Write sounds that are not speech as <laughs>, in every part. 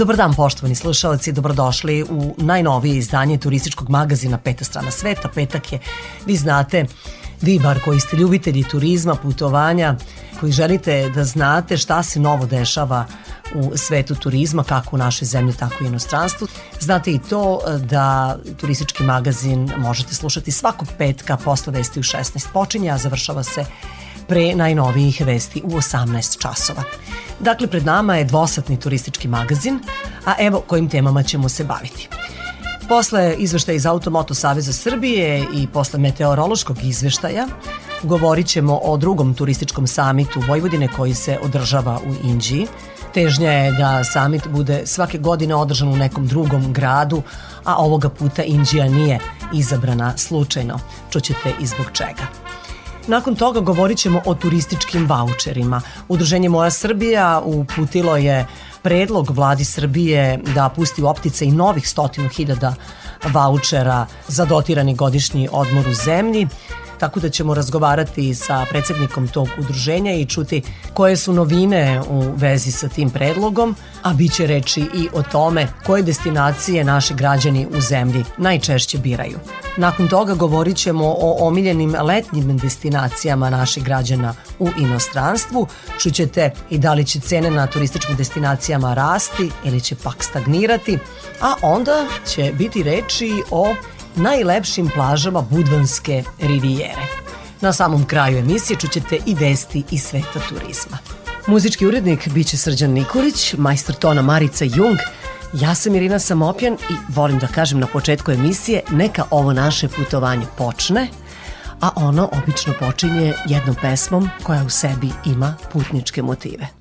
Dobar dan poštovani slušalci, dobrodošli u najnovije izdanje turističkog magazina Peta strana sveta. Petak je, vi znate, vi bar koji ste ljubitelji turizma, putovanja, koji želite da znate šta se novo dešava u svetu turizma, kako u našoj zemlji, tako i u inostranstvu. Znate i to da turistički magazin možete slušati svakog petka posle vesti u 16 počinja, a završava se pre najnovijih vesti u 18 časova. Dakle, pred nama je dvosatni turistički magazin, a evo kojim temama ćemo se baviti. Posle izveštaja iz Automoto Saveza Srbije i posle meteorološkog izveštaja govorit ćemo o drugom turističkom samitu Vojvodine koji se održava u Inđiji. Težnja je da samit bude svake godine održan u nekom drugom gradu, a ovoga puta Inđija nije izabrana slučajno. Čućete i zbog čega. Nakon toga govorit ćemo o turističkim voucherima. Udruženje Moja Srbija uputilo je predlog vladi Srbije da pusti u optice i novih stotinu hiljada vouchera za dotirani godišnji odmor u zemlji. Tako da ćemo razgovarati sa predsednikom tog udruženja i čuti koje su novine u vezi sa tim predlogom, a bit će reći i o tome koje destinacije naši građani u zemlji najčešće biraju. Nakon toga govorit ćemo o omiljenim letnjim destinacijama naših građana u inostranstvu. Čućete i da li će cene na turističkim destinacijama rasti ili će pak stagnirati, a onda će biti reči o najlepšim plažama Budvanske rivijere. Na samom kraju emisije čućete i vesti iz sveta turizma. Muzički urednik biće Srđan Nikolić, majstor tona Marica Jung, ja sam Irina Samopjan i volim da kažem na početku emisije neka ovo naše putovanje počne, a ono obično počinje jednom pesmom koja u sebi ima putničke motive.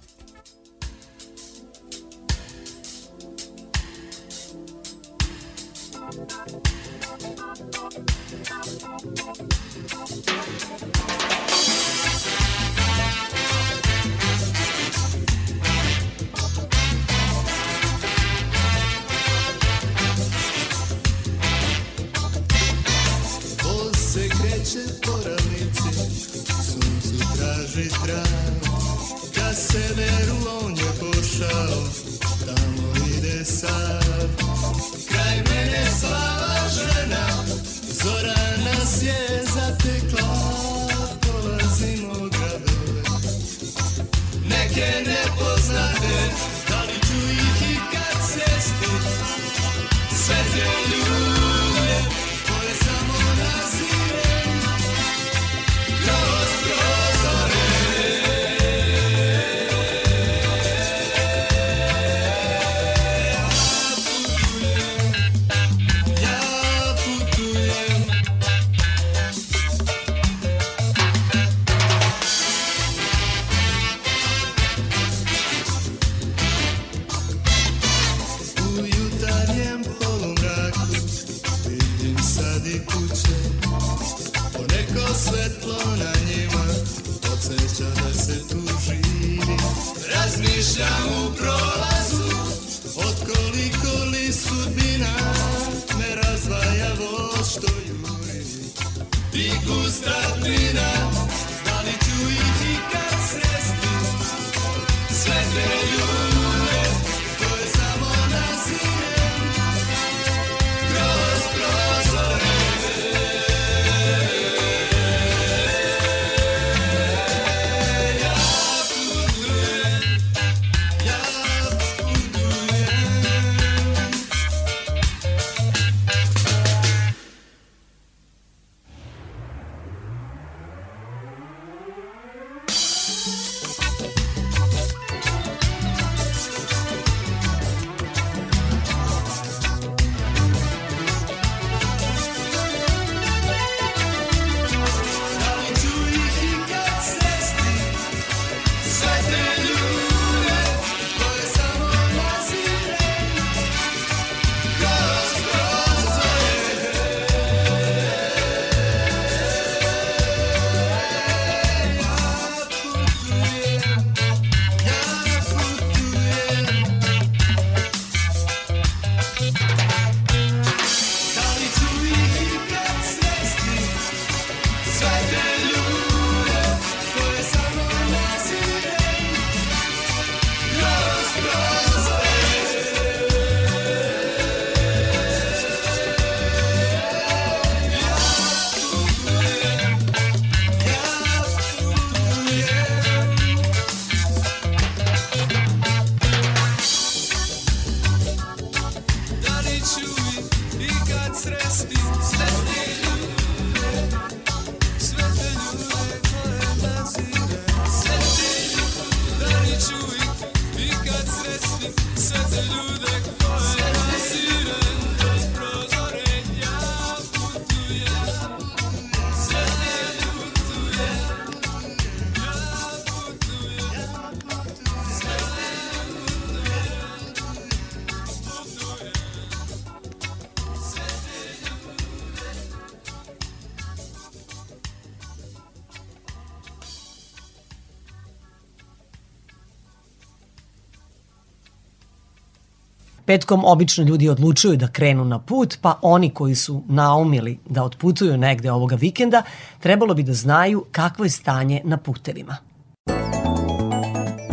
Petkom obično ljudi odlučuju da krenu na put, pa oni koji su naumili da otputuju negde ovoga vikenda, trebalo bi da znaju kakvo je stanje na putevima.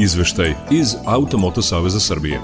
Izveštaj iz Automoto Saveza Srbije.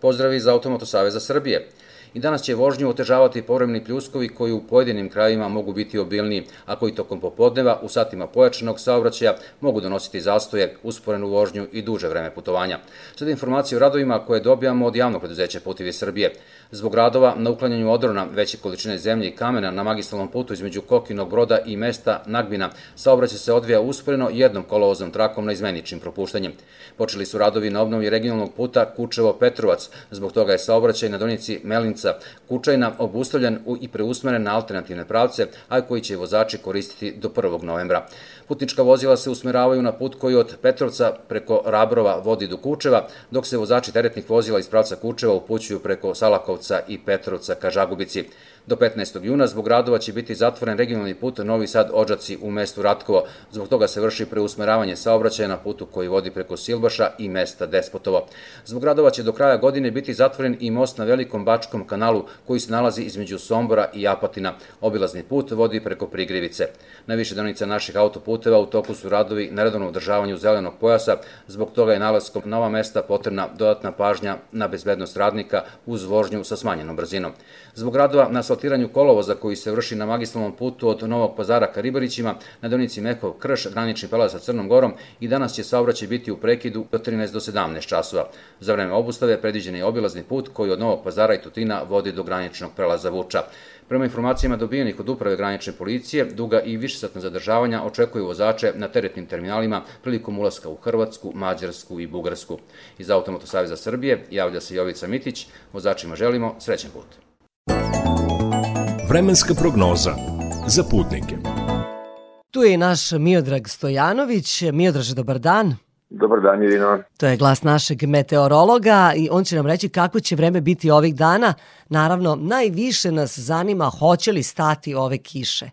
Pozdrav iz Automoto Saveza Srbije i danas će vožnju otežavati povremeni pljuskovi koji u pojedinim krajevima mogu biti obilniji, a koji tokom popodneva u satima pojačanog saobraćaja mogu donositi zastoje, usporenu vožnju i duže vreme putovanja. Sada informacije o radovima koje dobijamo od javnog preduzeća Putevi Srbije. Zbog radova na uklanjanju odrona veće količine zemlje i kamena na magistralnom putu između Kokinog broda i mesta Nagbina, saobraćaj se odvija usporeno jednom kolovozom trakom na izmeničnim propuštanjem. Počeli su radovi na obnovi regionalnog puta Kučevo-Petrovac, zbog toga je saobraćaj na donici Melinca Kučajna obustavljan i preusmeren na alternativne pravce, a koji će vozači koristiti do 1. novembra. Putnička vozila se usmeravaju na put koji od Petrovca preko Rabrova vodi do Kučeva, dok se vozači teretnih vozila iz pravca Kučeva upućuju preko Salakovca i Petrovca ka Žagubici. Do 15. juna zbog radova će biti zatvoren regionalni put Novi Sad Ođaci u mestu Ratkovo. Zbog toga se vrši preusmeravanje saobraćaja na putu koji vodi preko Silbaša i mesta Despotovo. Zbog radova će do kraja godine biti zatvoren i most na Velikom Bačkom kanalu koji se nalazi između Sombora i Apatina. Obilazni put vodi preko Prigrivice. Na više donica naših autoputeva u toku su radovi na redovnom održavanju zelenog pojasa, zbog toga je nalaskom na ova mesta potrebna dodatna pažnja na bezbednost radnika uz vožnju sa smanjenom brzinom. Zbog radova na asfaltiranju kolovoza koji se vrši na magistralnom putu od Novog pazara ka Ribarićima na donici Mekov Krš, granični prelaz sa Crnom Gorom i danas će saobraćaj biti u prekidu od 13 do 17 časova. Za vreme obustave predviđen je obilazni put koji od Novog pazara i Tutina vodi do graničnog prelaza Vuča. Prema informacijama dobijenih od uprave granične policije, duga i višesatna zadržavanja očekuju vozače na teretnim terminalima prilikom ulaska u Hrvatsku, Mađarsku i Bugarsku. Iz Automoto Saveza Srbije javlja se Jovica Mitić, vozačima želimo srećen put. Vremenska prognoza za putnike. Tu je i naš Miodrag Stojanović. Miodraže, dobar dan. Dobar dan, Irina. To je glas našeg meteorologa i on će nam reći kako će vreme biti ovih dana. Naravno, najviše nas zanima hoće li stati ove kiše,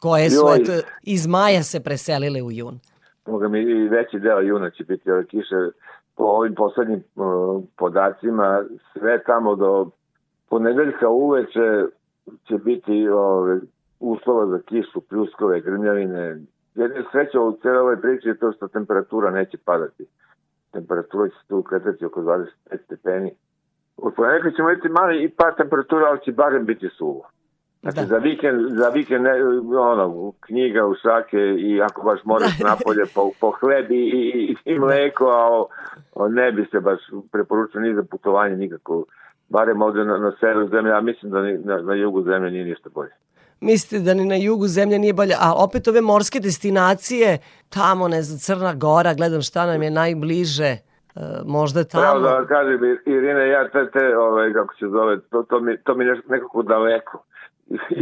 koje su Joj. eto, iz maja se preselile u jun. Moga mi i veći deo juna će biti ove kiše. Po ovim poslednjim uh, podacima, sve tamo do ponedeljka uveče će biti ove, uslova za kišu, pljuskove, grmljavine. Jedina sreća u cijeloj ovoj priči je to što temperatura neće padati. Temperatura će se tu kretati oko 25 stepeni. U ponedeljka ćemo imati mali i pad temperatura, ali će barem biti suvo. Znači, Da. za vikend, za vikend ne, ono, knjiga u šake i ako baš moraš napolje po, po hleb i, i, i mleko, a o, o ne bi se baš preporučio ni za putovanje nikako. Barem ovde na, na severu zemlje, a mislim da ni, na, na jugu zemlje nije ništa bolje. Mislite da ni na jugu zemlja nije bolja, a opet ove morske destinacije, tamo, ne znam, Crna Gora, gledam šta nam je najbliže, e, možda Pravo tamo. da vam kažem, Irine, ja te, te ovaj, kako se zove, to, to mi, to mi je nekako daleko.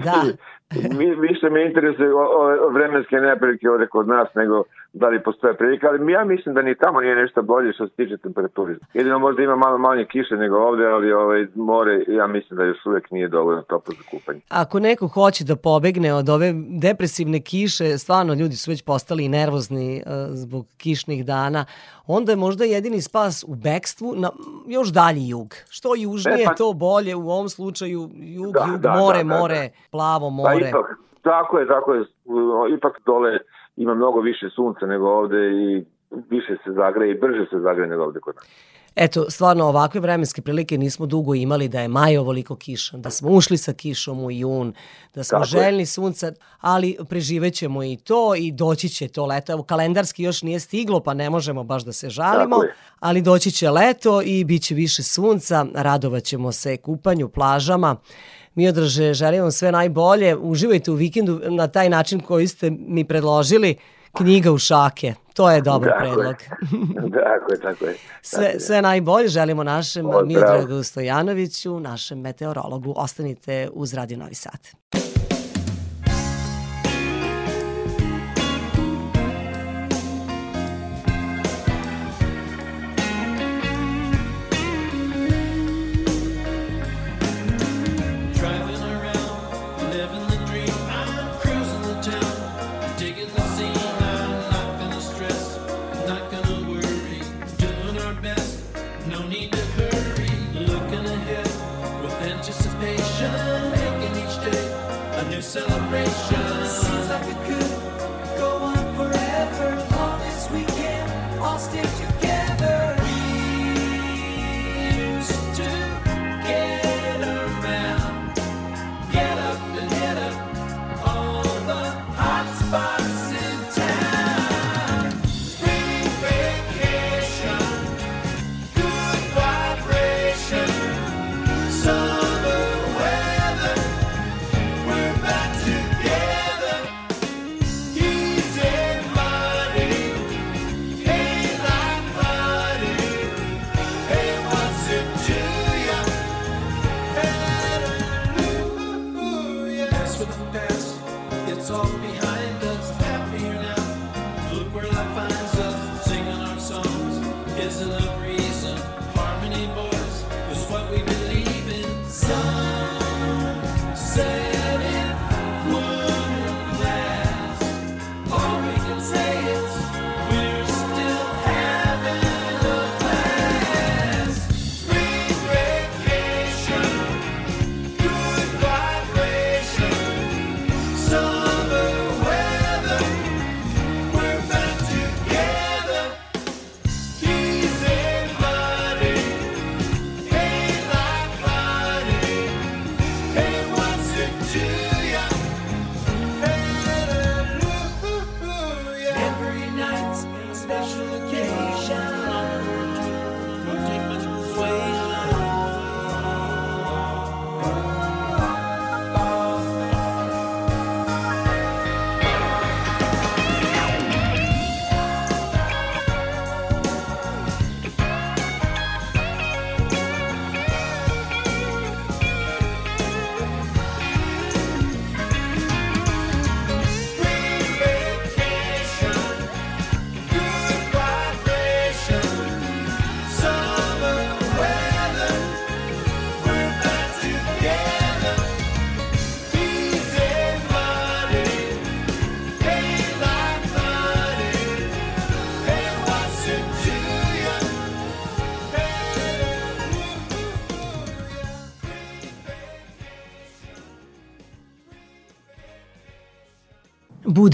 Da. <laughs> mi, više me interesuje o- ove vremenske neprilike ovde kod nas nego da li postoje prilike, ali ja mislim da ni tamo nije nešto bolje što se tiče temperature. Jedino možda ima malo manje kiše nego ovde, ali ovaj, more, ja mislim da još uvek nije dovoljno toplo za kupanje. Ako neko hoće da pobegne od ove depresivne kiše, stvarno ljudi su već postali nervozni e, zbog kišnih dana, onda je možda jedini spas u bekstvu na još dalji jug. Što južnije, E, pa- to bolje. U ovom slučaju jug, Da, jug, da, more, da, da, da. more, plavo Pa more. ipak, tako je, tako je. Ipak dole ima mnogo više sunca nego ovde i više se zagreje i brže se zagreje nego ovde kod nas. Eto, stvarno ovakve vremenske prilike nismo dugo imali da je maj ovoliko kišan, da smo ušli sa kišom u jun, da smo Tako je. željni sunca, ali preživećemo i to i doći će to leto. Evo, kalendarski još nije stiglo, pa ne možemo baš da se žalimo, ali doći će leto i bit će više sunca, radovat ćemo se kupanju, plažama. Miodraže, želim vam sve najbolje, uživajte u vikendu na taj način koji ste mi predložili, knjiga u šake. To je dobar Tako je. predlog. <laughs> tako je, tako je. Sve, Tako je. sve najbolje želimo našem. Miodragu Stojanoviću, našem meteorologu. Ostanite uz Radio Novi Sad.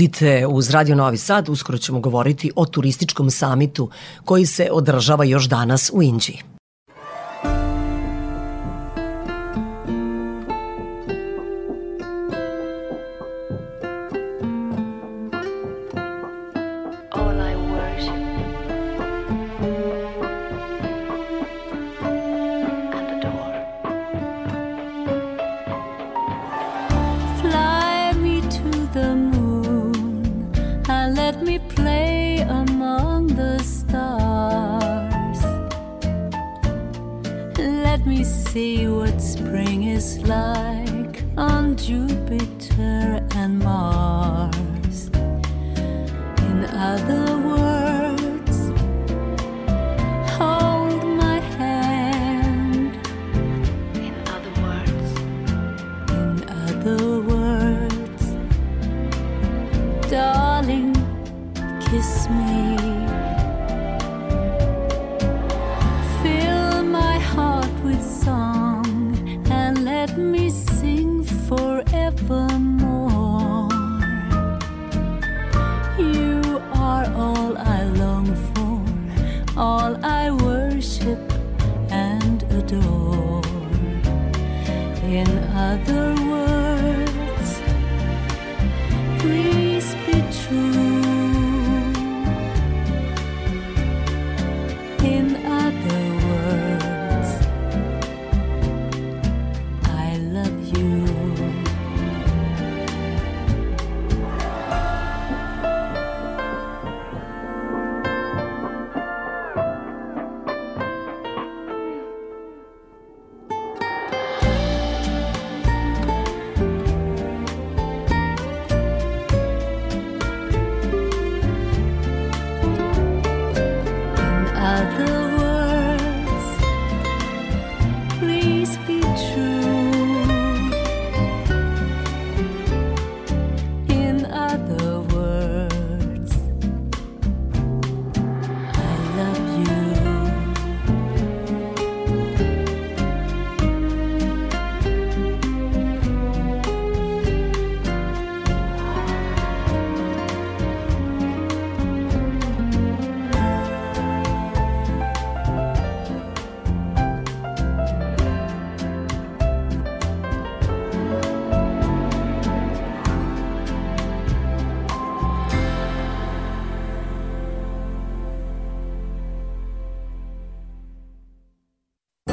budite uz Radio Novi Sad, uskoro ćemo govoriti o turističkom samitu koji se održava još danas u Inđiji.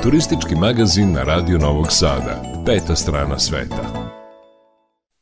Turistički magazin na Radio Novog Sada. Peta strana sveta.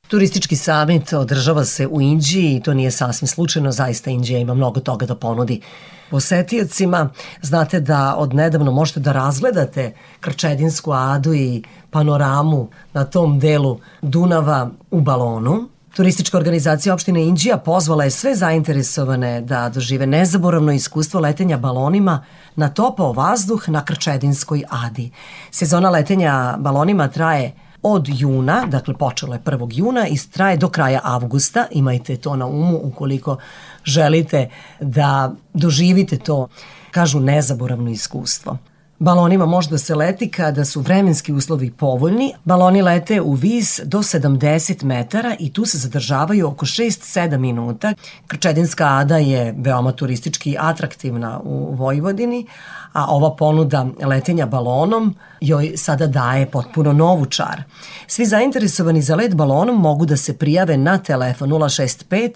Turistički samit održava se u Indiji i to nije sasvim slučajno, zaista Indija ima mnogo toga da ponudi posetiocima. Znate da od nedavno možete da razgledate Krčedinsku adu i panoramu na tom delu Dunava u balonu. Turistička organizacija opštine Indija pozvala je sve zainteresovane da dožive nezaboravno iskustvo letenja balonima na topao vazduh na Krčedinskoj adi. Sezona letenja balonima traje od juna, dakle počelo je 1. juna i traje do kraja avgusta. Imajte to na umu ukoliko želite da doživite to, kažu, nezaboravno iskustvo. Balonima može da se leti kada su vremenski uslovi povoljni. Baloni lete u vis do 70 metara i tu se zadržavaju oko 6-7 minuta. Krčedinska ada je veoma turistički atraktivna u Vojvodini, a ova ponuda letenja balonom joj sada daje potpuno novu čar. Svi zainteresovani za let balonom mogu da se prijave na telefon 065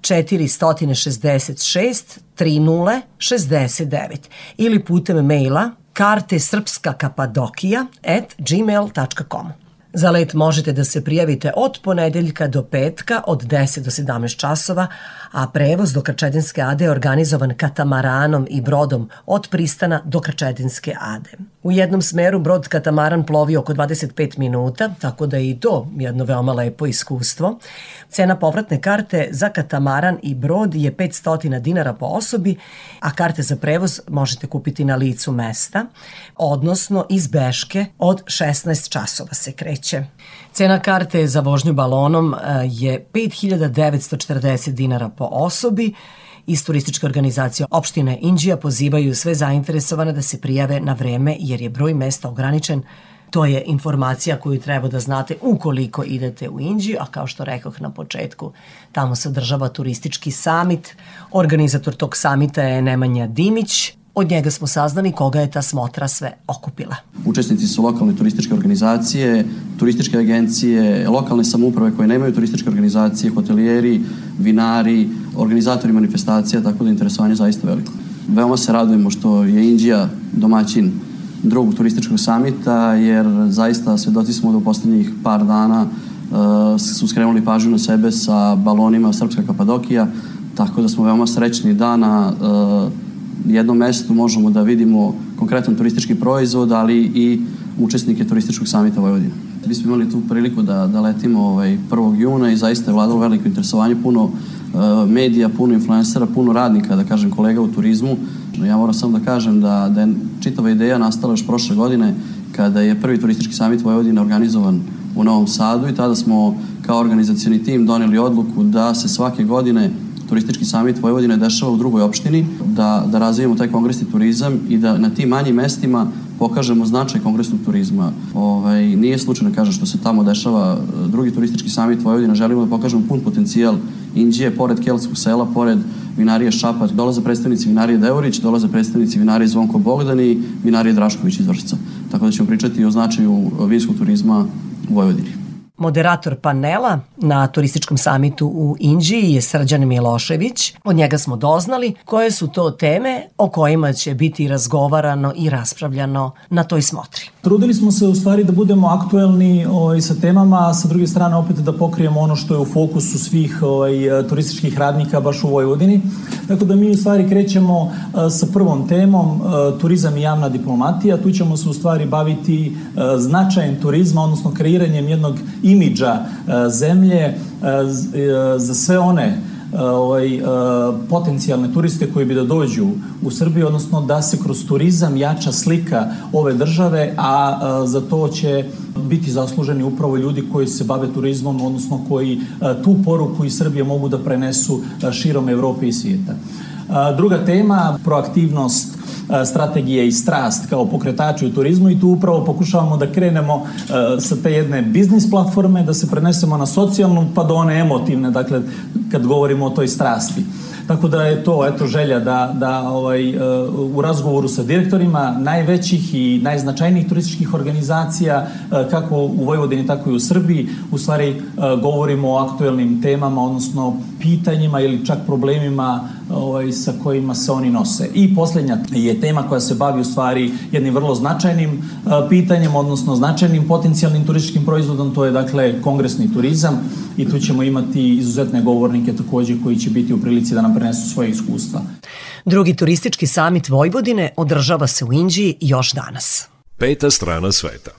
466 3069 ili putem maila karte srpska kapadokija at gmail.com. Za let možete da se prijavite od ponedeljka do petka od 10 do 17 časova, a prevoz do Krčedinske ade je organizovan katamaranom i brodom od pristana do Krčedinske ade. U jednom smeru brod katamaran plovi oko 25 minuta, tako da je i to jedno veoma lepo iskustvo. Cena povratne karte za katamaran i brod je 500 dinara po osobi, a karte za prevoz možete kupiti na licu mesta, odnosno iz Beške od 16 časova se kreće. Cena karte za vožnju balonom e, je 5940 dinara po osobi. Iz turističke organizacije opštine Indija pozivaju sve zainteresovane da se prijave na vreme jer je broj mesta ograničen. To je informacija koju treba da znate ukoliko idete u Indiju, a kao što rekoh na početku, tamo se održava turistički samit. Organizator tog samita je Nemanja Dimić, Od njega smo saznali koga je ta smotra sve okupila. Učesnici su lokalne turističke organizacije, turističke agencije, lokalne samouprave koje nemaju turističke organizacije, hotelijeri, vinari, organizatori manifestacija, tako da je interesovanje zaista veliko. Veoma se radujemo što je Indija domaćin drugog turističkog samita, jer zaista svedoci smo da u poslednjih par dana uh, su skrenuli pažnju na sebe sa balonima Srpska Kapadokija, tako da smo veoma srećni da na uh, jednom mestu možemo da vidimo konkretan turistički proizvod, ali i učesnike turističkog samita Vojvodine. Mi smo imali tu priliku da, da letimo ovaj, 1. juna i zaista je vladalo veliko interesovanje, puno uh, medija, puno influencera, puno radnika, da kažem, kolega u turizmu. Ja moram samo da kažem da, da je čitava ideja nastala još prošle godine kada je prvi turistički samit Vojvodine organizovan u Novom Sadu i tada smo kao organizacioni tim doneli odluku da se svake godine turistički samit Vojvodine dešava u drugoj opštini, da, da razvijemo taj kongresni turizam i da na tim manjim mestima pokažemo značaj kongresnog turizma. Ovaj, nije slučajno kažem što se tamo dešava e, drugi turistički samit Vojvodina, želimo da pokažemo pun potencijal Indije, pored Kelskog sela, pored vinarije Šapat, dolaze predstavnici vinarije Deurić, dolaze predstavnici vinarije Zvonko Bogdan i vinarije Drašković iz Vršca. Tako da ćemo pričati o značaju vinskog turizma u Vojvodini. Moderator panela na turističkom samitu u Indiji je Srđan Milošević. Od njega smo doznali koje su to teme o kojima će biti razgovarano i raspravljano na toj smotri. Trudili smo se u stvari da budemo aktuelni ovaj, sa temama, a sa druge strane opet da pokrijemo ono što je u fokusu svih ovaj, turističkih radnika baš u Vojvodini. Tako da mi u stvari krećemo a, sa prvom temom, a, turizam i javna diplomatija. Tu ćemo se u stvari baviti a, značajem turizma, odnosno kreiranjem jednog imidža zemlje za sve one ovaj, potencijalne turiste koji bi da dođu u Srbiju, odnosno da se kroz turizam jača slika ove države, a za to će biti zasluženi upravo ljudi koji se bave turizmom, odnosno koji tu poruku iz Srbije mogu da prenesu širom Evrope i svijeta. Druga tema, proaktivnost strategije i strast kao pokretači u turizmu i tu upravo pokušavamo da krenemo sa te jedne biznis platforme, da se prenesemo na socijalnu pa do one emotivne, dakle kad govorimo o toj strasti. Tako da je to eto želja da, da ovaj, e, u razgovoru sa direktorima najvećih i najznačajnijih turističkih organizacija, e, kako u Vojvodini, tako i u Srbiji, u stvari e, govorimo o aktuelnim temama, odnosno pitanjima ili čak problemima ovaj, sa kojima se oni nose. I poslednja je tema koja se bavi u stvari jednim vrlo značajnim pitanjem, odnosno značajnim potencijalnim turističkim proizvodom, to je dakle kongresni turizam i tu ćemo imati izuzetne govornike takođe koji će biti u prilici da nam prenesu svoje iskustva. Drugi turistički samit Vojvodine održava se u Inđiji još danas. Peta strana sveta.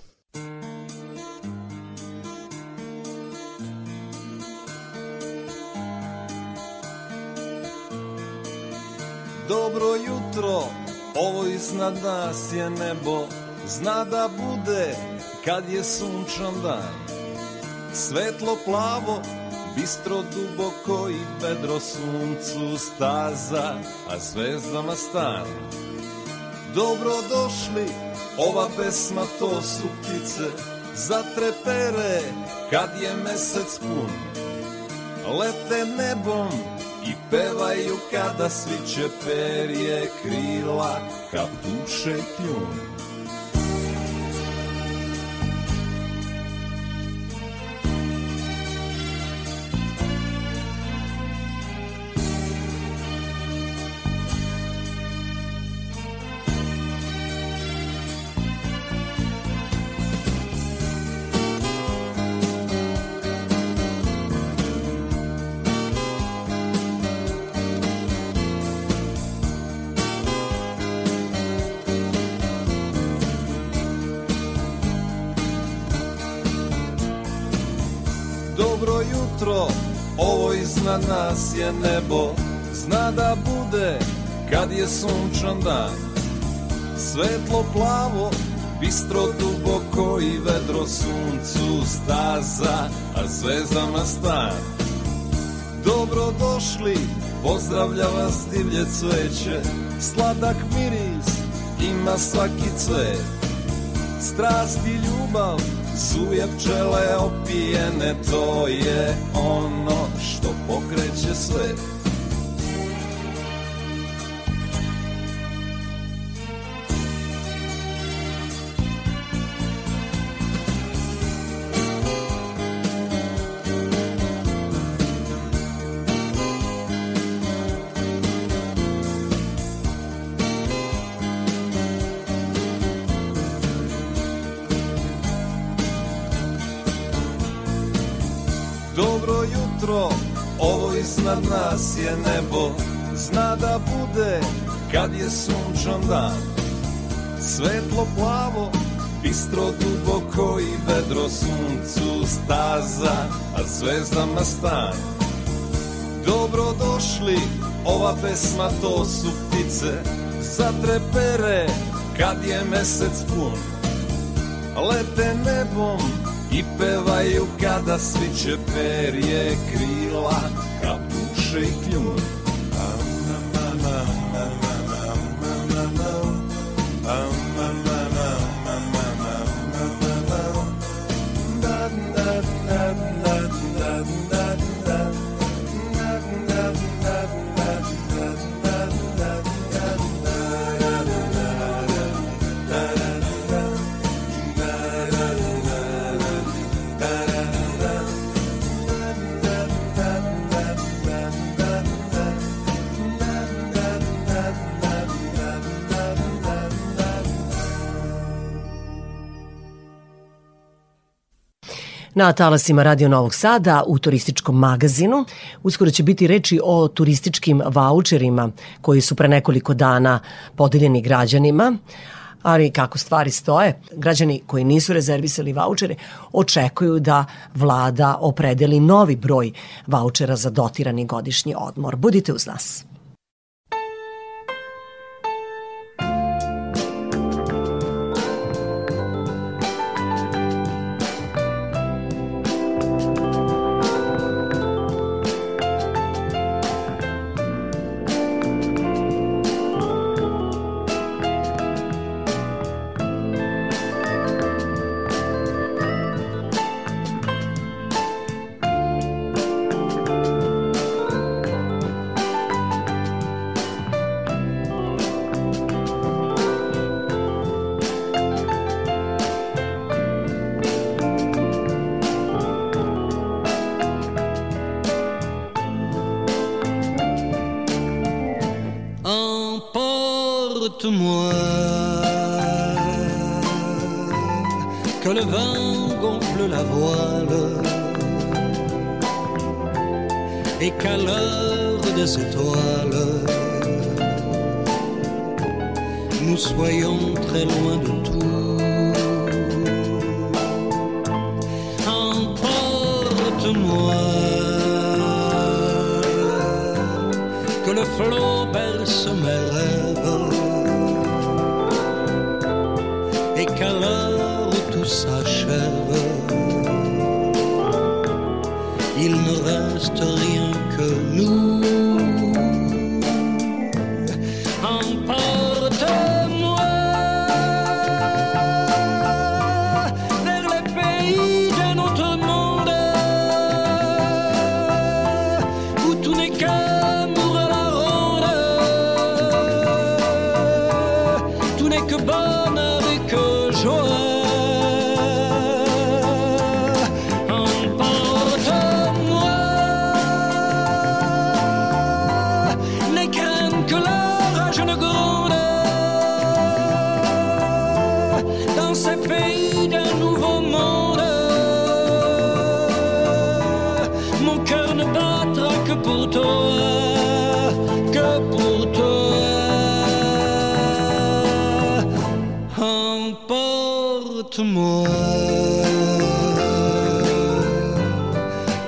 Dobro jutro, ovo iznad nas je nebo Zna da bude kad je sunčan dan Svetlo plavo, bistro duboko i vedro suncu staza A zvezdama stan. Dobro došli, ova pesma to su ptice Zatrepere kad je mesec pun. Lete nebom i pevaju kada sviće perje krila Kad duše kljun nebo Zna da bude kad je sunčan dan. Svetlo plavo, bistro duboko i vedro suncu staza A zvezdama stan Dobro došli, pozdravlja vas divlje cveće. Sladak miris ima svaki cvet. Strast i ljubav Suje pčele opijene, to je ono pokreće sve. Nas je nebo Zna da bude kad je sunčan dan. Svetlo plavo, bistro duboko i vedro suncu staza A zvezdama stan. Dobro došli, ova pesma to su ptice Zatrepere kad je mesec pun. Lete nebom i pevaju kada sviće perje krila shake your um, um, um, um, um, um, um, um, um, Na talasima Radio Novog Sada u turističkom magazinu uskoro će biti reči o turističkim vaučerima koji su pre nekoliko dana podeljeni građanima, ali kako stvari stoje, građani koji nisu rezervisali vaučere očekuju da vlada opredeli novi broj vaučera za dotirani godišnji odmor. Budite uz nas.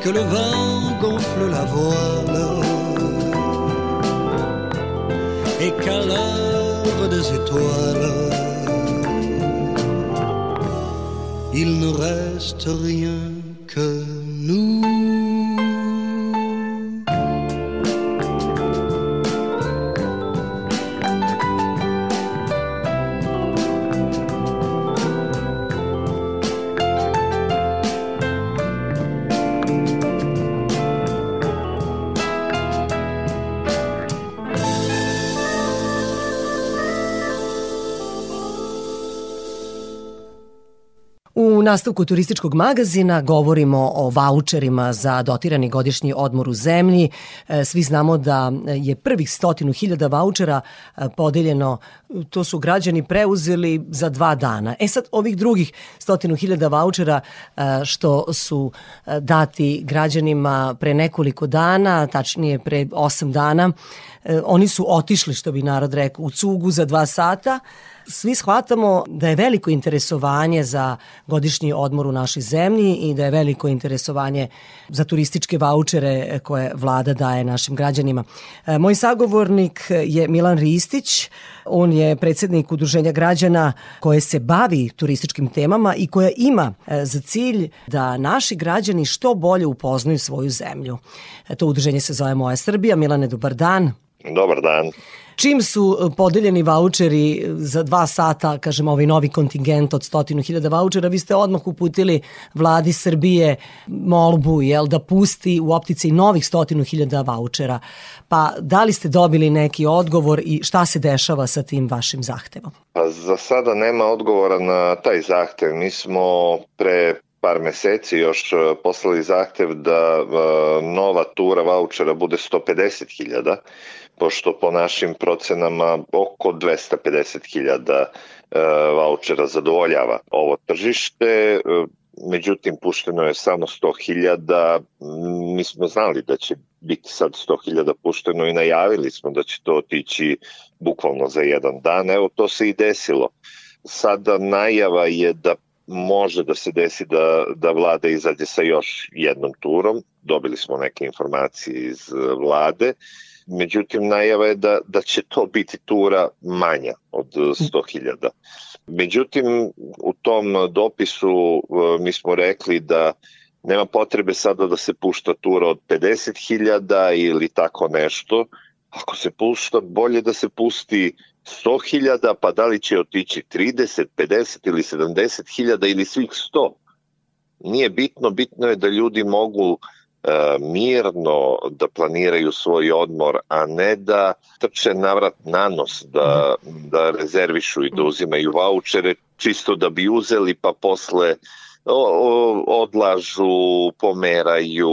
Que le vent gonfle la voile. Et qu'à l'heure des étoiles, il ne reste rien que nastavku turističkog magazina govorimo o vaučerima za dotirani godišnji odmor u zemlji. E, Svi znamo da je prvih stotinu hiljada vaučera e, podeljeno, to su građani preuzeli za dva dana. E sad, ovih drugih stotinu hiljada vaučera e, što su dati građanima pre nekoliko dana, tačnije pre osam dana, oni su otišli, što bi narod rekao, u cugu za dva sata, svi shvatamo da je veliko interesovanje za godišnji odmor u našoj zemlji i da je veliko interesovanje za turističke vaučere koje vlada daje našim građanima. E, Moj sagovornik je Milan Ristić, on je predsednik udruženja građana koje se bavi turističkim temama i koja ima e, za cilj da naši građani što bolje upoznaju svoju zemlju. E, To udruženje se zove Moja Srbija. Milane, dobar dan. Dobar dan. Čim su e, podeljeni vaučeri za dva sata, kažem, ovaj novi kontingent od stotinu hiljada vaučera, vi ste odmah uputili vladi Srbije molbu, jel, da pusti u optici novih stotinu hiljada vaučera. Pa da li ste dobili neki odgovor i šta se dešava sa tim vašim zahtevom? Pa za sada nema odgovora na taj zahtev. Mi smo pre par meseci još e, poslali zahtev da e, nova tura vaučera bude 150.000, pošto po našim procenama oko 250.000 e, vaučera zadovoljava ovo tržište. E, Međutim, pušteno je samo 100.000. Mi smo znali da će biti sad 100.000 pušteno i najavili smo da će to otići bukvalno za jedan dan. Evo, to se i desilo. Sada najava je da može da se desi da, da vlada izađe sa još jednom turom. Dobili smo neke informacije iz vlade. Međutim, najava je da, da će to biti tura manja od 100.000. Međutim, u tom dopisu eh, mi smo rekli da nema potrebe sada da se pušta tura od 50.000 ili tako nešto. Ako se pušta, bolje da se pusti 100.000, pa da li će otići 30, 50 ili 70.000 ili svih 100. Nije bitno, bitno je da ljudi mogu e, mirno da planiraju svoj odmor, a ne da trče navrat na nos, da, da rezervišu i da uzimaju vaučere čisto da bi uzeli pa posle odlažu, pomeraju,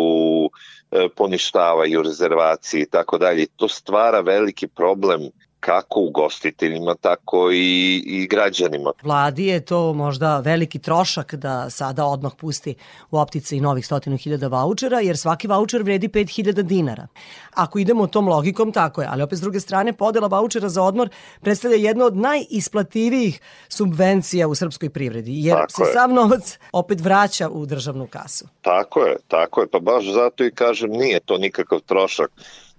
e, poništavaju rezervacije i tako dalje. To stvara veliki problem kako ugostiteljima, tako i, i građanima. Vladi je to možda veliki trošak da sada odmah pusti u optice i novih stotinu hiljada vouchera, jer svaki voucher vredi 5000 dinara. Ako idemo tom logikom, tako je, ali opet s druge strane, podela vouchera za odmor predstavlja jedno od najisplativijih subvencija u srpskoj privredi, jer Tako se je. sav novac opet vraća u državnu kasu. Tako je, tako je, pa baš zato i kažem nije to nikakav trošak.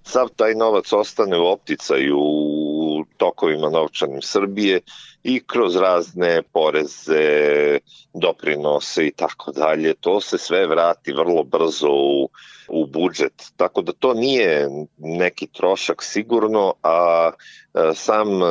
Sav taj novac ostane u opticaju u tokovima novčanim Srbije i kroz razne poreze, doprinose i tako dalje. To se sve vrati vrlo brzo u, u budžet. Tako da to nije neki trošak sigurno, a e, sam e,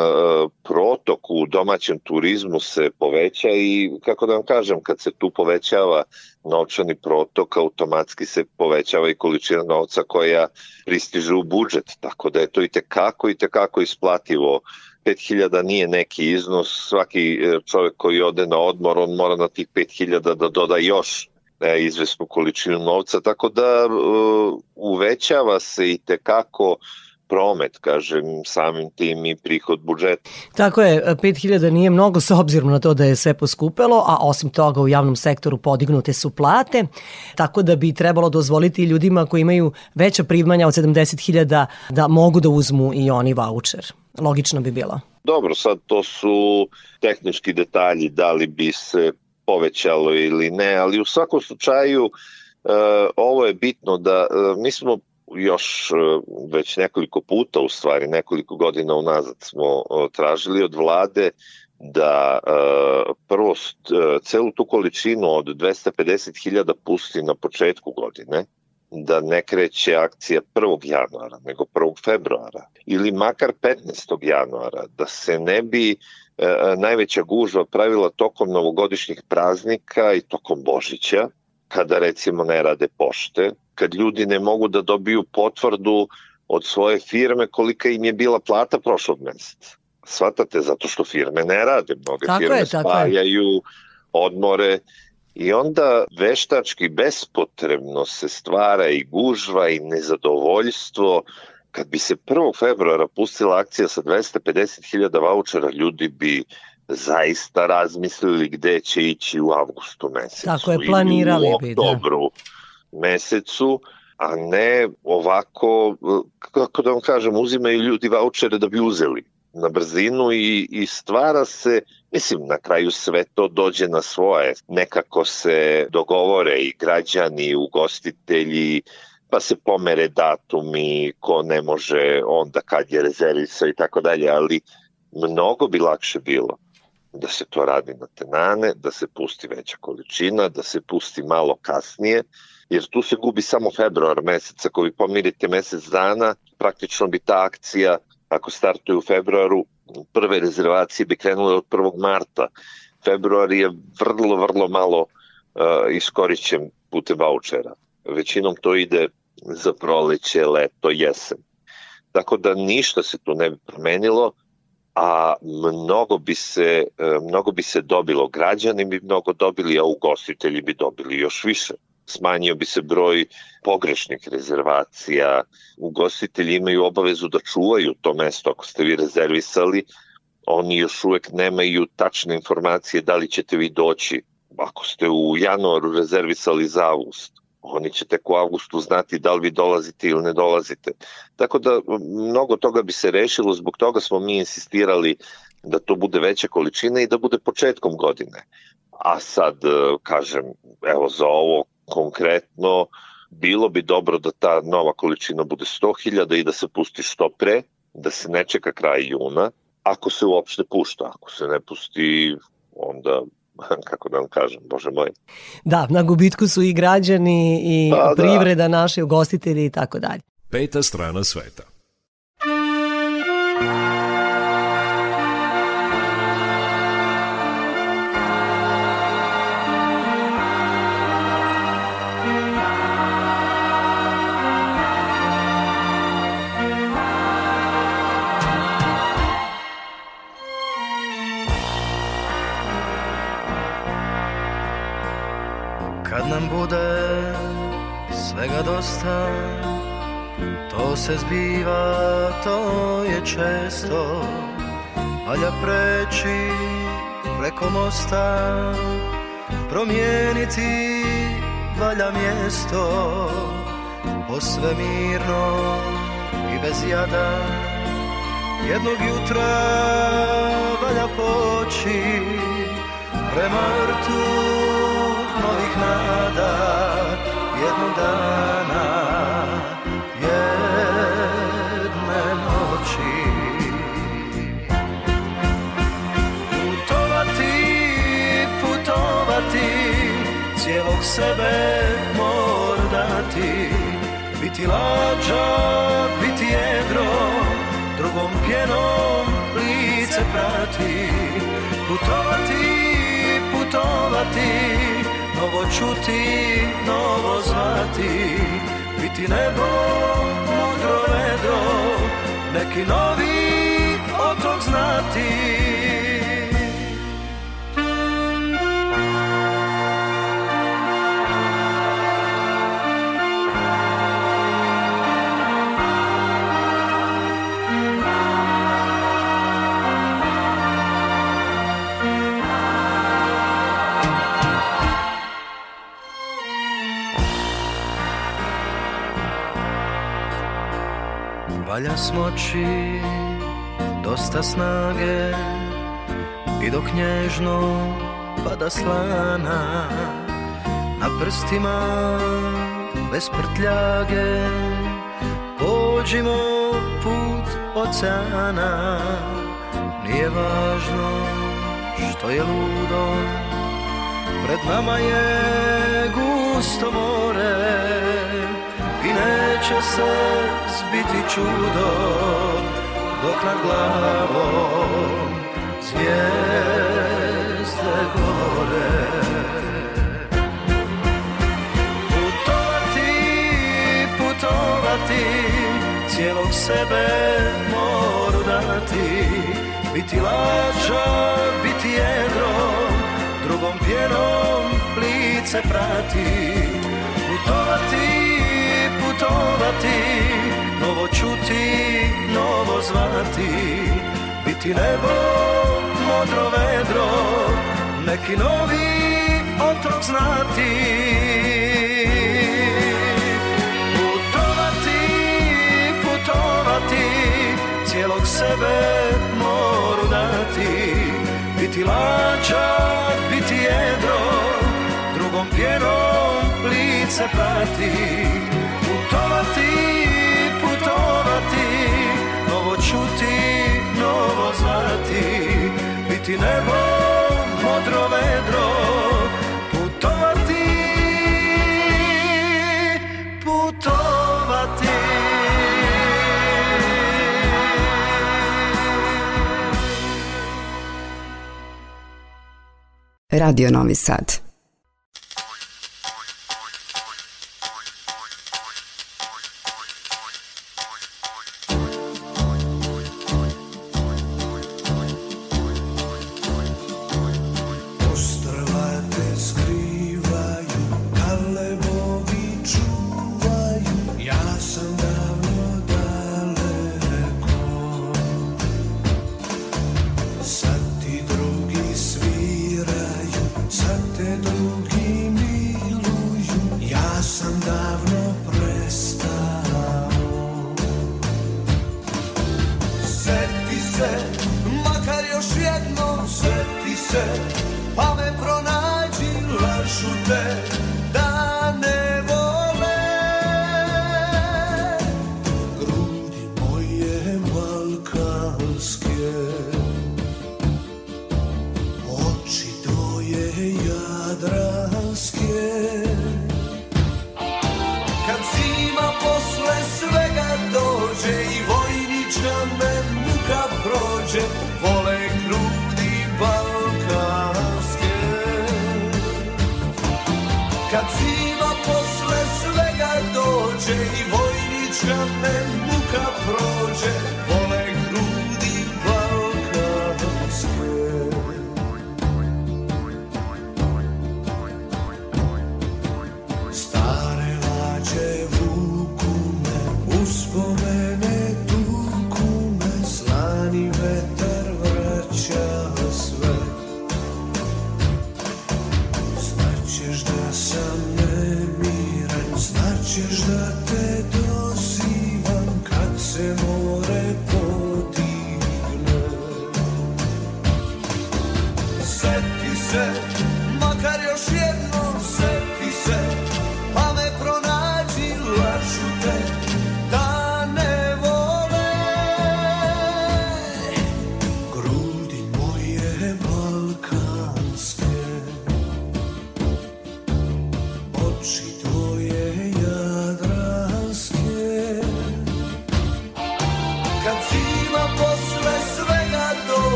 protok u domaćem turizmu se poveća i kako da vam kažem, kad se tu povećava novčani protok, automatski se povećava i količina novca koja pristiže u budžet, tako da je to i tekako i tekako isplativo 5000 nije neki iznos, svaki e, čovjek koji ode na odmor, on mora na tih 5000 da doda još e, izvesnu količinu novca, tako da e, uvećava se i tekako promet, kažem, samim tim i prihod budžeta. Tako je, 5000 nije mnogo s obzirom na to da je sve poskupelo, a osim toga u javnom sektoru podignute su plate, tako da bi trebalo dozvoliti ljudima koji imaju veća primanja od 70.000 da mogu da uzmu i oni voucher. Logično bi bilo. Dobro, sad to su tehnički detalji, da li bi se povećalo ili ne, ali u svakom slučaju e, ovo je bitno da e, mi smo još e, već nekoliko puta, u stvari nekoliko godina unazad smo e, tražili od vlade da e, prvo celu tu količinu od 250.000 pusti na početku godine, da ne kreće akcija 1. januara, nego 1. februara ili makar 15. januara, da se ne bi e, najveća gužva pravila tokom novogodišnjih praznika i tokom Božića, kada recimo ne rade pošte, kad ljudi ne mogu da dobiju potvrdu od svoje firme kolika im je bila plata prošlog meseca. Svatate, zato što firme ne rade, mnoge Tako firme je, tako je. spajaju odmore i onda veštački bespotrebno se stvara i gužva i nezadovoljstvo. Kad bi se 1. februara pustila akcija sa 250.000 vouchera, ljudi bi zaista razmislili gde će ići u avgustu mesecu. Tako je, planirali bi, da. oktobru mesecu, a ne ovako, kako da vam kažem, uzimaju ljudi vouchere da bi uzeli na brzinu i, i stvara se, mislim, na kraju sve to dođe na svoje. Nekako se dogovore i građani, i ugostitelji, pa se pomere datumi, ko ne može onda kad je rezervisao i tako dalje, ali mnogo bi lakše bilo da se to radi na tenane, da se pusti veća količina, da se pusti malo kasnije, jer tu se gubi samo februar mesec, ako vi pomirite mesec dana, praktično bi ta akcija, ako startuje u februaru, prve rezervacije bi krenule od 1. marta. Februar je vrlo, vrlo malo uh, iskorićen putem vouchera. Većinom to ide za proleće, leto, jesen. Tako da ništa se tu ne bi promenilo, a mnogo bi se e, mnogo bi se dobilo građani bi mnogo dobili a ugostitelji bi dobili još više. Smanjio bi se broj pogrešnih rezervacija. Ugostitelji imaju obavezu da čuvaju to mesto ako ste vi rezervisali. Oni još uvek nemaju tačne informacije da li ćete vi doći. Ako ste u januaru rezervisali za avgust oni će tek u avgustu znati da li vi dolazite ili ne dolazite. Tako da mnogo toga bi se rešilo, zbog toga smo mi insistirali da to bude veća količina i da bude početkom godine. A sad, e, kažem, evo za ovo konkretno, bilo bi dobro da ta nova količina bude 100.000 i da se pusti što pre, da se ne čeka kraj juna, ako se uopšte pušta. Ako se ne pusti, onda <laughs> kako da vam kažem, bože moj. Da, na gubitku su i građani i Pa, da. privreda naši, ugostitelji i tako dalje. Peta strana sveta. Dosta. To se zbiva, to je često. Valja preći preko mosta Promijeniti valja mjesto. Posve mirno i bez jada Jednog jutra valja poći Prema vrtu novih nada. Jednog dana sebe mor dati Biti lađa, biti jedro Drugom pjenom lice prati. Putovati, putovati Novo čuti, novo zvati. Biti nebo, modro vedro Neki novi otok znati Valja smoći dosta snage I dok nježno pada slana Na prstima bez prtljage Pođimo put oceana. Nije važno što je ludo Pred nama je gusto more neće se zbiti čudo dok nad glavom zvijezde gore. Putovati, putovati, cijelog sebe moru dati, biti lađa, biti jedro, drugom pjenom lice prati, putovati, novo čuti, novo zvati, biti nebo, modro vedro, neki novi otok znati. Putovati, putovati, cijelog sebe moru dati, biti lađa, biti jedro, drugom pjenom lice prati. Putovati, putovati, novo čuti, novo zvati, biti nebo, modro vedro, putovati, putovati. Radio Novi Sad.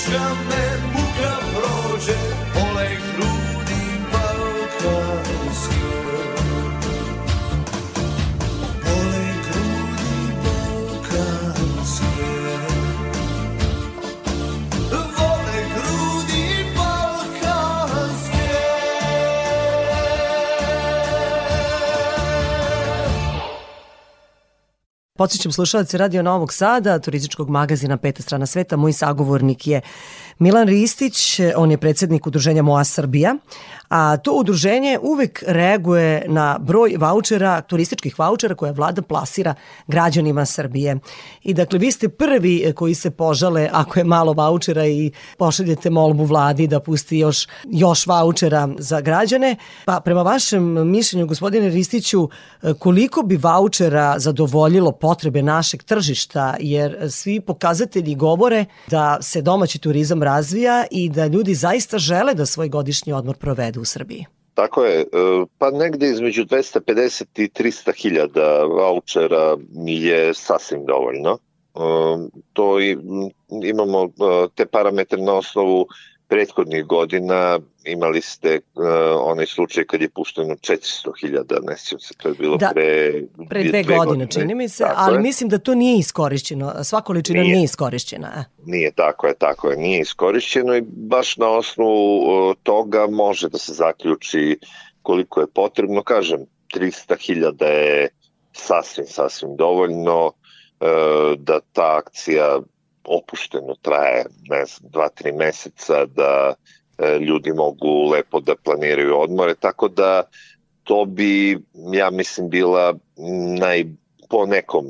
Vojnička me muka prođe Podsećam slušalci Radio Novog Sada, turističkog magazina Peta strana sveta. Moj sagovornik je Milan Ristić, on je predsednik udruženja Moa Srbija, a to udruženje uvek reaguje na broj vouchera, turističkih vouchera koje vlada plasira građanima Srbije. I dakle, vi ste prvi koji se požale ako je malo vouchera i pošaljete molbu vladi da pusti još, još vouchera za građane. Pa prema vašem mišljenju, gospodine Ristiću, koliko bi vouchera zadovoljilo potrebe našeg tržišta, jer svi pokazatelji govore da se domaći turizam razvija i da ljudi zaista žele da svoj godišnji odmor provedu u Srbiji. Tako je, e, pa negde između 250 i 300 hiljada vouchera je sasvim dovoljno. E, To i, imamo e, te parametre na osnovu prethodnih godina, imali ste uh, onaj slučaj kad je pušteno 400.000, ne sjećam se, to je bilo Da, pre, Pre dve, godine, čini mi se, Tako ali je. mislim da to nije iskorišćeno. Sva količina nije, Nije. iskorišćena. e. Nije tako je, tako je, nije iskorišćeno i baš na osnovu uh, toga može da se zaključi koliko je potrebno. Kažem, 300.000 je sasvim, sasvim dovoljno uh, da ta akcija opušteno traje, ne znam, dva, tri meseca, da uh, ljudi mogu lepo da planiraju odmore, tako da to bi, ja mislim, bila naj, po nekom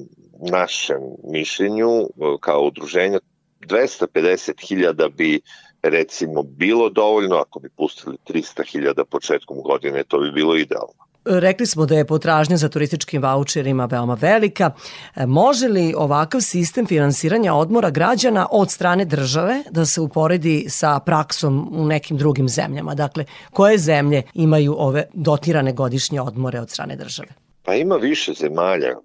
našem mišljenju kao udruženja 250.000 bi recimo bilo dovoljno, ako bi pustili 300.000 početkom godine, to bi bilo idealno. Rekli smo da je potražnja za turističkim voucherima veoma velika. E, Može li ovakav sistem finansiranja odmora građana od strane države da se uporedi sa praksom u nekim drugim zemljama? Dakle, koje zemlje imaju ove dotirane godišnje odmore od strane države? Pa ima više zemalja. E,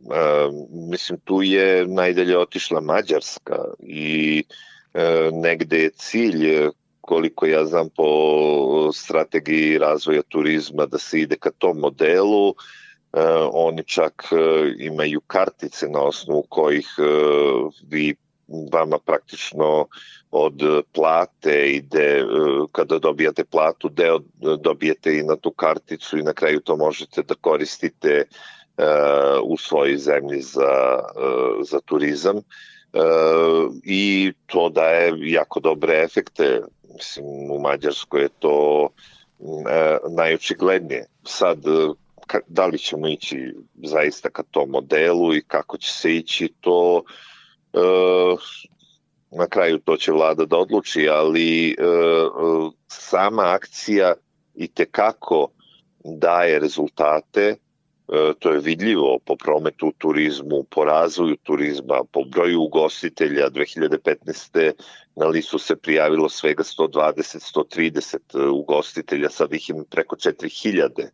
mislim, tu je najdalje otišla Mađarska i e, negde je cilj, koliko ja znam po strategiji razvoja turizma, da se ide ka tom modelu. E, oni čak e, imaju kartice na osnovu kojih e, vi vama praktično od plate ide, kada dobijate platu, deo dobijete i na tu karticu i na kraju to možete da koristite u svojoj zemlji za, za turizam. E, I to daje jako dobre efekte. Mislim, u Mađarskoj je to e, najočiglednije. Sad, e, da li ćemo ići zaista ka tom modelu i kako će se ići, to na kraju to će vlada da odluči, ali sama akcija i tekako daje rezultate, to je vidljivo po prometu turizmu, po razvoju turizma, po broju ugostitelja. 2015. na listu se prijavilo svega 120-130 ugostitelja, sad ih ima preko 4000.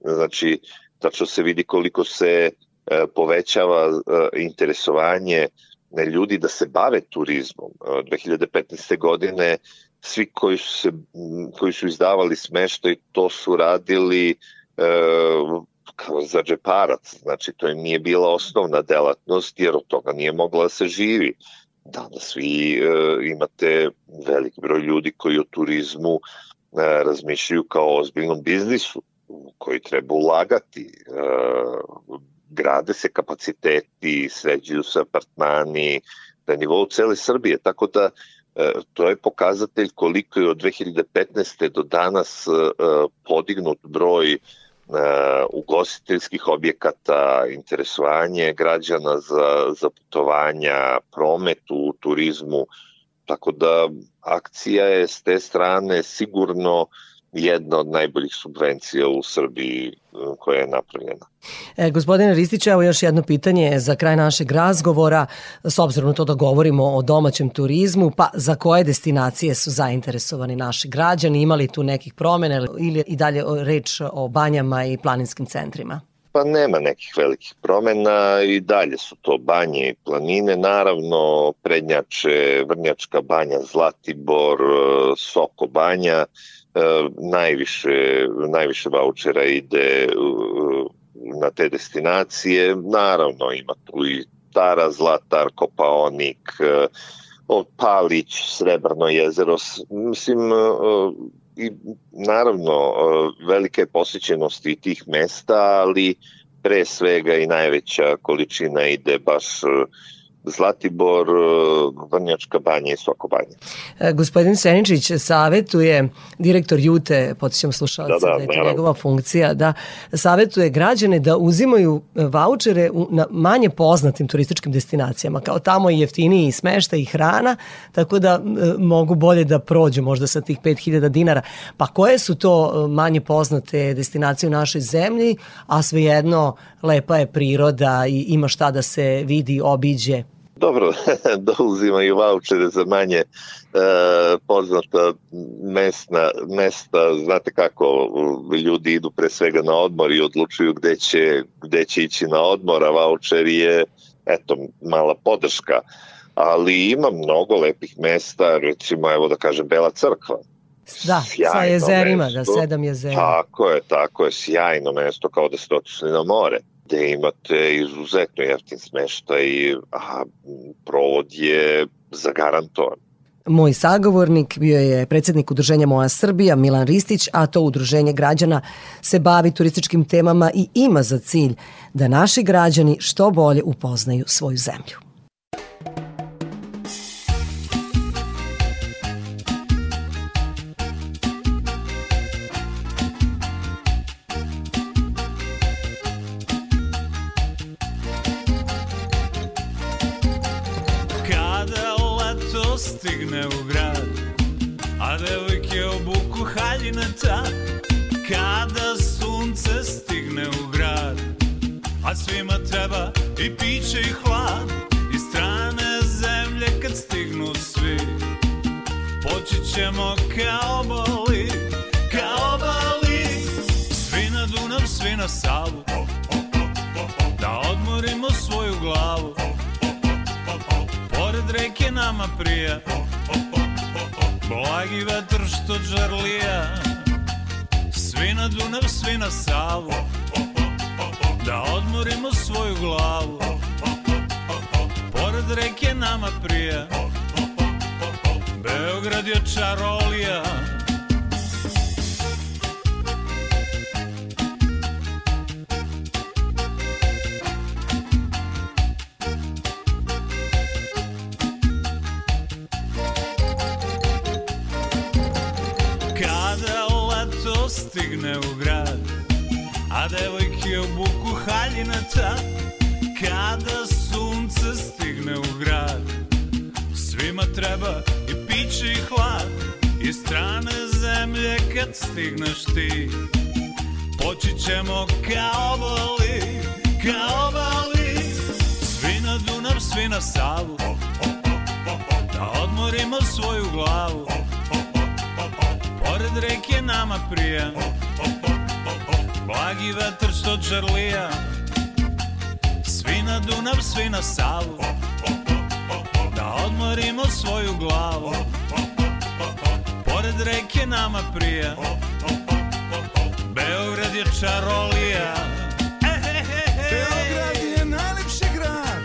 Znači, tačno se vidi koliko se e, povećava e, interesovanje ljudi da se bave turizmom. E, 2015. godine svi koji su, se, koji su izdavali smeštaj, to su radili e, kao za džeparac, znači to im nije bila osnovna delatnost jer od toga nije mogla da se živi. Danas vi e, imate velik broj ljudi koji o turizmu e, razmišljaju kao o ozbiljnom biznisu koji treba ulagati. E, grade se kapaciteti, sređuju se apartmani na nivou cele Srbije, tako da e, to je pokazatelj koliko je od 2015. do danas e, podignut broj ugostiteljskih objekata, interesovanje građana za, za putovanja, promet u turizmu, tako da akcija je s te strane sigurno jedna od najboljih subvencija u Srbiji e, koja je napravljena. E, gospodine Ristić, evo još jedno pitanje za kraj našeg razgovora, s obzirom na to da govorimo o domaćem turizmu, pa za koje destinacije su zainteresovani naši građani, imali tu nekih promjena ili i dalje reč o banjama i planinskim centrima? Pa nema nekih velikih promena i dalje su to banje i planine, naravno prednjače Vrnjačka banja, Zlatibor, e, Soko banja, najviše, najviše vouchera ide e, na te destinacije, naravno ima tu i Tara, Zlatar, Kopaonik, e, Palić, Srebrno jezero, mislim, e, i naravno e, velike je posjećenost i tih mesta, ali pre svega i najveća količina ide baš e, Zlatibor, e, Vrnjačka banja i Soko banja. E, Gospodin Seničić savetuje, direktor Jute, podsjećam slušalce Da, da, da, je to njegova funkcija, da savetuje građane da uzimaju e, vaučere u, na manje poznatim turističkim destinacijama, kao tamo je jeftiniji i smešta i hrana, tako da e, mogu bolje da prođu možda sa tih 5000 dinara. Pa koje su to manje poznate destinacije u našoj zemlji, a svejedno lepa je priroda i ima šta da se vidi, obiđe? Dobro, <laughs> da uzimaju vouchere za manje e, poznata mesna, mesta, znate kako ljudi idu pre svega na odmor i odlučuju gde će, gde će ići na odmor, a voucher je eto, mala podrška. Ali ima mnogo lepih mesta, recimo, evo da kažem, Bela crkva. Da, sa Sjajno jezerima, da, mesto. sedam jezera. Tako je, tako je, sjajno mesto kao da ste otišli na more gde imate izuzetno jeftin smeštaj, a provod je zagarantovan. Moj sagovornik bio je predsjednik udruženja Moja Srbija, Milan Ristić, a to udruženje građana se bavi turističkim temama i ima za cilj da naši građani što bolje upoznaju svoju zemlju. Stigne u grad A devojke obuku haljinata. Kada sunce stigne u grad A svima treba i piće i hlad I strane zemlje kad stignu svi. Poći ćemo kao boli Kao boli Svi na Dunav, svi na Savu nama prija. Blagi vetar što žarlija Svi na Dunav, svi na Savu. Da odmorimo svoju glavu. Pored reke nama prija. Beograd je čarolija haljinata Kada sunce stigne u grad. Svima treba i piće i hlad I strane zemlje kad stigneš ti. Poći ćemo kao boli, kao boli Svi na Dunav, svi na Savu Da odmorimo svoju glavu. Pored reke nama prija Blagi vetar što čarlija Svi na Dunav, svi na Savu. Da odmorimo svoju glavu. Pored reke nama prija. Beograd je čarolija. Beograd je najlepši grad.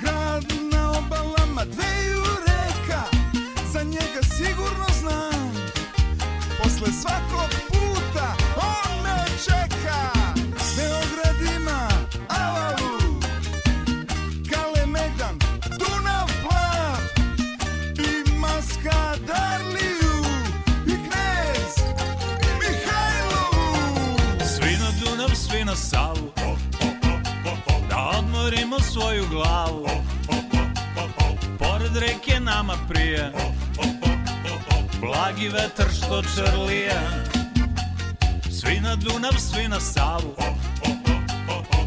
Grad na obalama dveju reka. Za njega sigurno znam. Posle svakog čeka Beograd ima Avalu Kalemegdan Dunav plav I Maskadarliju I Knez Mihajlovu Svi na Dunav, svi na Savu Da odmorimo svoju glavu Pored reke nama prije Blagi vetar što čarlija Svi na Dunav, svi na Savu.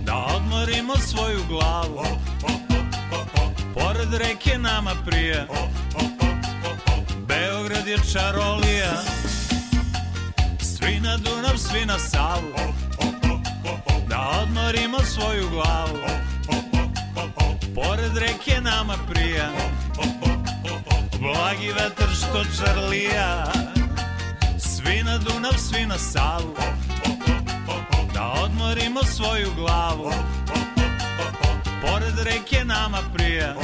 Da odmorimo svoju glavu. Pored reke nama prija Beograd je čarolija. Svi na Dunav, svi na Savu. Da odmorimo svoju glavu. Pored reke nama prija Blagi vetar što čarlija Svi na Dunav, svi na Savu. Da odmorimo svoju glavu. Pored reke nama prija.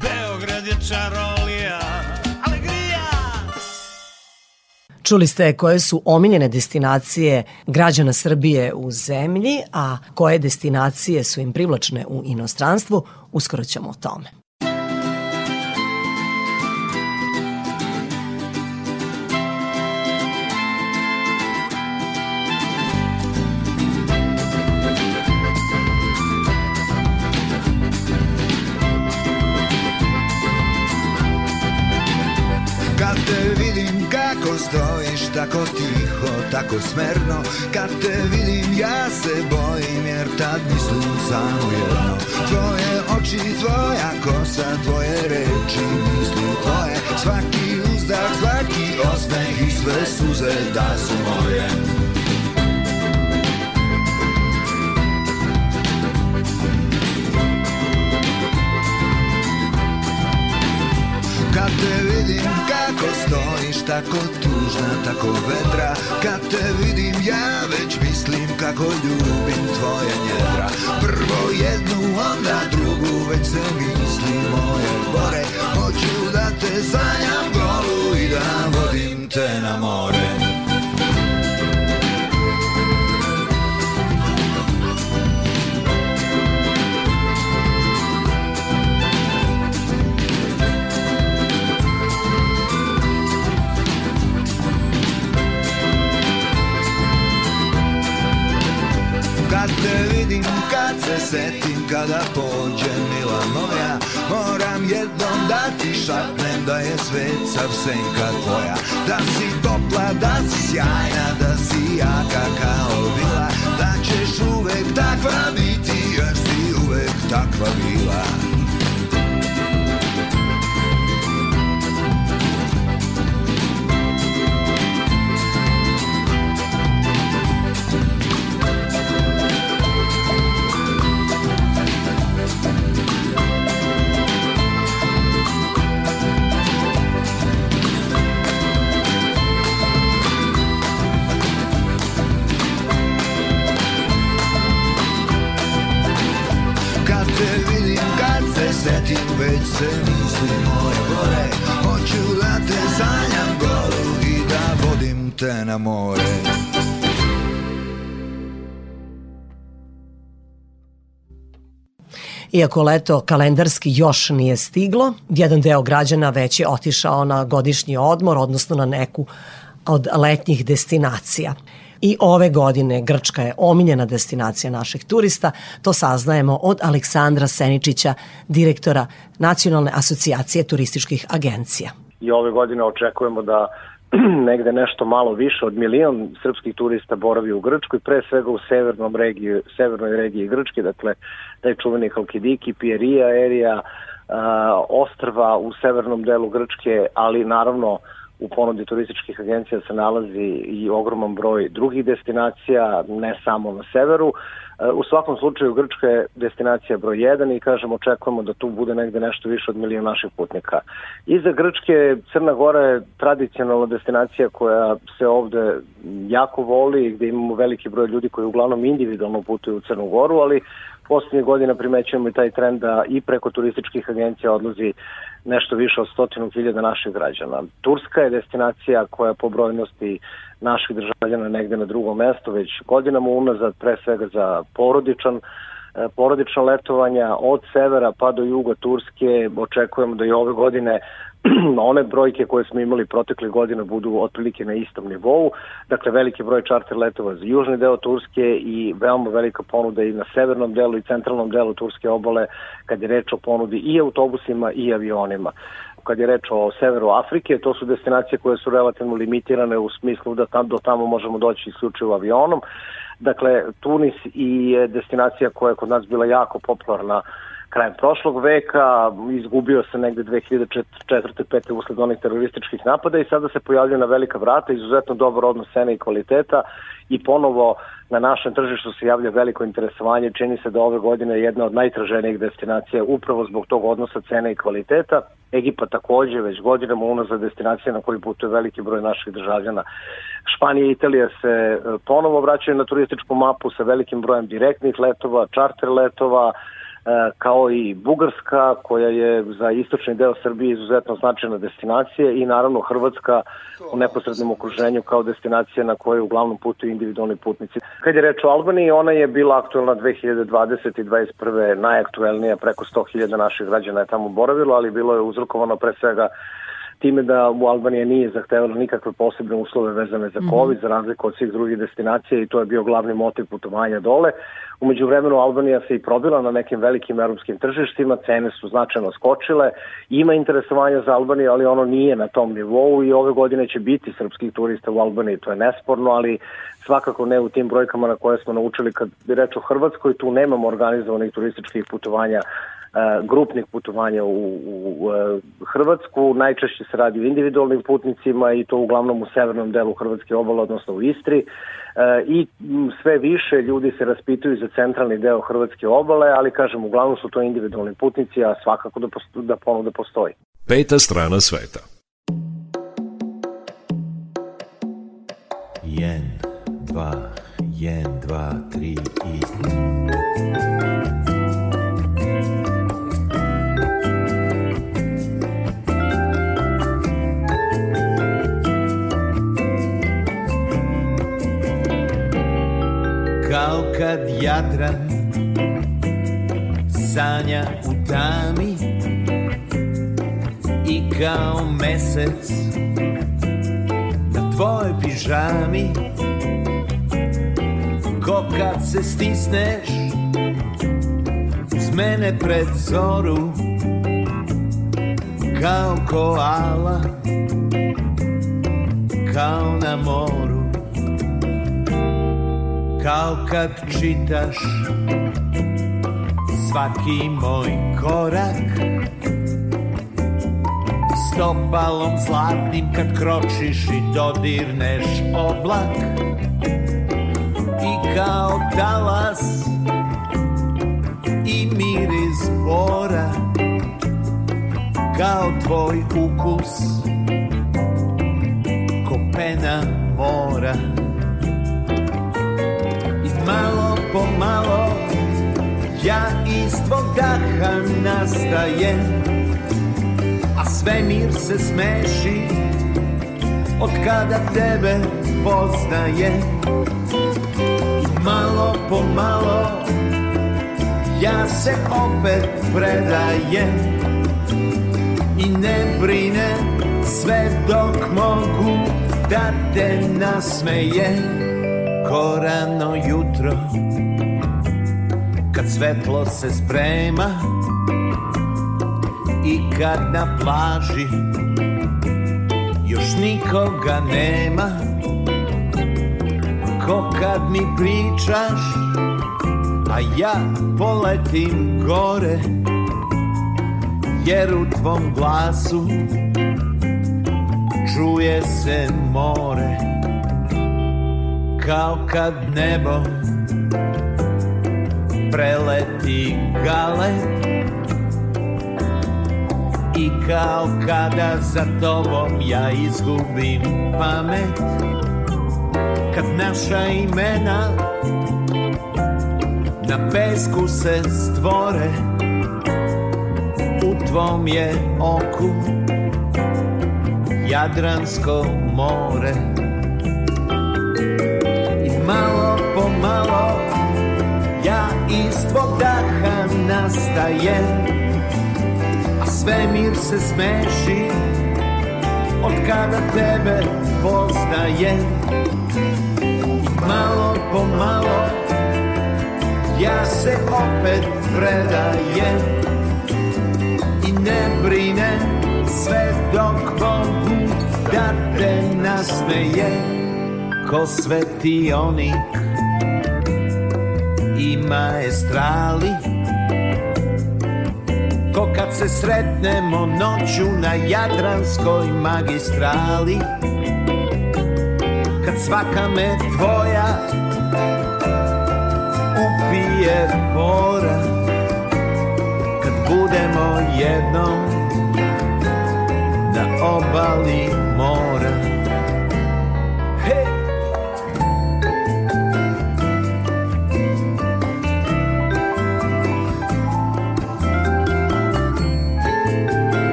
Beograd je čarolija! Čuli ste koje su omiljene destinacije građana Srbije u zemlji, a koje destinacije su im privlačne u inostranstvu, uskoro ćemo o tome. Tako tiho, tako smerno. Kad te vidim ja se bojim jer tad mislim samo jedno Tvoje oči, tvoja kosa, tvoje reči, misli tvoje. Svaki uzdah, svaki osmeh i sve suze da su moje Kad te vidim kako stojiš tako tužna, tako vedra. Kad te vidim ja već mislim kako ljubim tvoje njedra Prvo jednu, onda drugu, već se misli moje gore Hoću da te sanjam golu i da vodim te na more setim, kada pođe mila moja Moram jednom da ti šapnem da je svet sav senka tvoja. Da si topla, da si sjajna, da si jaka kao vila Da ćeš uvek takva biti, jer si uvek takva bila već se misli moje gore Hoću da te sanjam golu i da vodim te na more Iako leto kalendarski još nije stiglo, jedan deo građana već je otišao na godišnji odmor, odnosno na neku od letnjih destinacija. I ove godine Grčka je omiljena destinacija naših turista, to saznajemo od Aleksandra Seničića, direktora Nacionalne asocijacije turističkih agencija. i ove godine očekujemo da <clears throat> negde nešto malo više od milion srpskih turista boravi u Grčkoj, pre svega u severnom regiji, severnoj regiji Grčke, dakle taj čuveni Halkidiki, Pierija, Erija, a, ostrva u severnom delu Grčke, ali naravno u ponudi turističkih agencija se nalazi i ogroman broj drugih destinacija, ne samo na severu. E, U svakom slučaju Grčka je destinacija broj 1 i kažemo očekujemo da tu bude negde nešto više od milion naših putnika. Iza Grčke Crna Gora je tradicionalna destinacija koja se ovde jako voli, gde imamo veliki broj ljudi koji uglavnom individualno putuju u Crnu Goru, ali poslednjih godina primećujemo i taj trend da i preko turističkih agencija odlazi nešto više od stotinu hiljada naših građana. Turska je destinacija koja po brojnosti naših državljana negde na drugom mestu, već godinama unazad, pre svega za porodičan e, porodična letovanja od severa pa do juga Turske očekujemo da i ove godine <clears throat> one brojke koje smo imali protekle godine budu otprilike na istom nivou. Dakle, veliki broj čarter letova za južni deo Turske i veoma velika ponuda i na severnom delu i centralnom delu Turske obale kad je reč o ponudi i autobusima i avionima. kad je reč o severu Afrike, to su destinacije koje su relativno limitirane u smislu da tam, do tamo možemo doći isključivo avionom. Dakle, Tunis i destinacija koja je kod nas bila jako popularna krajem prošlog veka, izgubio se negde 2004. 5. usled onih terorističkih napada i sada se pojavljaju na velika vrata, izuzetno dobar odnos cene i kvaliteta i ponovo na našem tržištu se javlja veliko interesovanje, čini se da ove godine je jedna od najtraženijih destinacija upravo zbog tog odnosa cene i kvaliteta. Egipat takođe već godinama unazad destinacija na koju putuje veliki broj naših državljana. Španija i Italija se e, ponovo vraćaju na turističku mapu sa velikim brojem direktnih letova, čarter letova, kao i Bugarska koja je za istočni deo Srbije izuzetno značajna destinacija i naravno Hrvatska u neposrednom okruženju kao destinacija na kojoj uglavnom putuju individualni putnici. Kad je reč o Albaniji, ona je bila aktuelna 2020. i 2021. najaktuelnija, preko 100.000 naših građana je tamo boravilo, ali bilo je uzrokovano pre svega time da u Albanija nije zahtevalo nikakve posebne uslove vezane za COVID, za razliku od svih drugih destinacija i to je bio glavni motiv putovanja dole. Umeđu vremenu Albanija se i probila na nekim velikim europskim tržištima, cene su značajno skočile, ima interesovanja za Albaniju, ali ono nije na tom nivou i ove godine će biti srpskih turista u Albaniji, to je nesporno, ali svakako ne u tim brojkama na koje smo naučili kad bi reč o Hrvatskoj, tu nemamo organizovanih turističkih putovanja grupnih putovanja u, u e, Hrvatsku. Najčešće se radi o individualnim putnicima i to uglavnom u severnom delu Hrvatske obale, odnosno u Istri. E, I sve više ljudi se raspituju za centralni deo Hrvatske obale, ali kažem, uglavnom su to individualni putnici, a svakako da, posto, da ponuda postoji. Peta strana sveta. Jen, dva, jen, dva, tri i... kad Jadran sanja u tami i kao mesec na tvojoj pižami ko kad se stisneš uz mene pred zoru kao koala kao na moru kao kad čitaš svaki moj korak stopalom zlatnim kad kročiš i dodirneš oblak i kao talas i miris bora kao tvoj ukus ko pena mora ja iz tvog daha nastajem a svemir se smeši od kada tebe poznaje i malo po malo ja se opet predajem i ne brine sve dok mogu da te nasmeje ko rano jutro svetlo se sprema i kad na plaži još nikoga nema ko kad mi pričaš a ja poletim gore jer u tvom glasu čuje se more kao kad nebo preleti gale. I kao kada za tobom ja izgubim pamet kad naša imena na pesku se stvore u tvom je oku Jadransko more. I malo po malo tvog daha nastajem a svemir se smeši od kada tebe poznajem i malo po malo ja se opet predajem i ne brinem sve dok Bogu da te nasmeje ko svetionik i maestrali. Ko kad se sretnemo noću na Jadranskoj magistrali kad svaka me tvoja upije mora kad budemo jednom na obali mora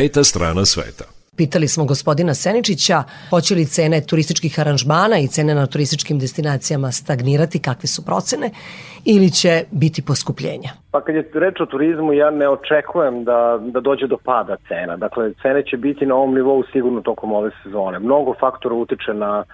Peta strana sveta. Pitali smo gospodina Seničića hoće li cene turističkih aranžmana i cene na turističkim destinacijama stagnirati, kakve su procene, ili će biti poskupljenja. Pa kad je reč o turizmu, ja ne očekujem da, da dođe do pada cena. Dakle, cene će biti na ovom nivou sigurno tokom ove sezone. Mnogo faktora utiče na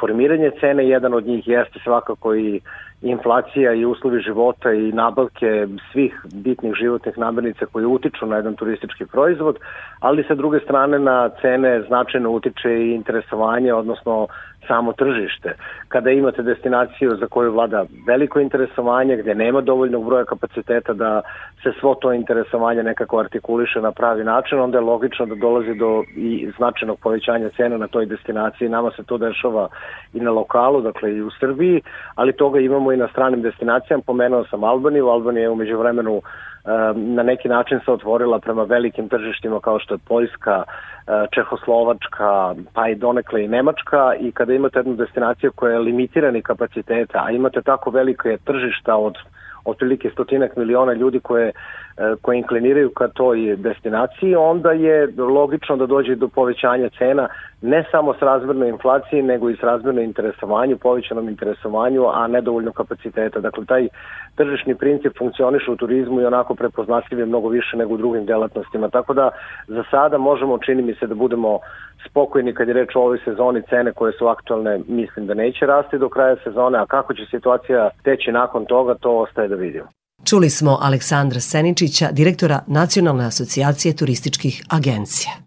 formiranje cene, jedan od njih jeste svakako i inflacija i uslovi života i nabavke svih bitnih životnih namirnica koji utiču na jedan turistički proizvod, ali sa druge strane na cene značajno utiče i interesovanje, odnosno samo tržište. Kada imate destinaciju za koju vlada veliko interesovanje, gde nema dovoljnog broja kapaciteta da se svo to interesovanje nekako artikuliše na pravi način, onda je logično da dolazi do i značajnog povećanja cena na toj destinaciji. Nama se to dešava i na lokalu, dakle i u Srbiji, ali toga imamo i na stranim destinacijama. Pomenuo sam Albaniju, Albanija je umeđu vremenu na neki način se otvorila prema velikim tržištima kao što je Poljska, e, Čehoslovačka, pa i donekle i Nemačka. I kada imate jednu destinaciju koja je limitirani kapaciteta, a imate tako velike tržišta od otprilike stotinak miliona ljudi koje, e, koje inkliniraju ka toj destinaciji, onda je logično da dođe do povećanja cena ne samo s razmerne inflacije, nego i s razmerne interesovanju, povećanom interesovanju, a nedovoljno kapaciteta. Dakle, taj tržišni princip funkcioniše u turizmu i onako prepoznatljiv je mnogo više nego u drugim delatnostima. Tako da za sada možemo, čini mi se da budemo spokojni kad je reč o ovoj sezoni cene koje su aktualne, mislim da neće rasti do kraja sezone, a kako će situacija teći nakon toga, to ostaje da vidimo. Čuli smo Aleksandra Seničića, direktora Nacionalne asocijacije turističkih agencija.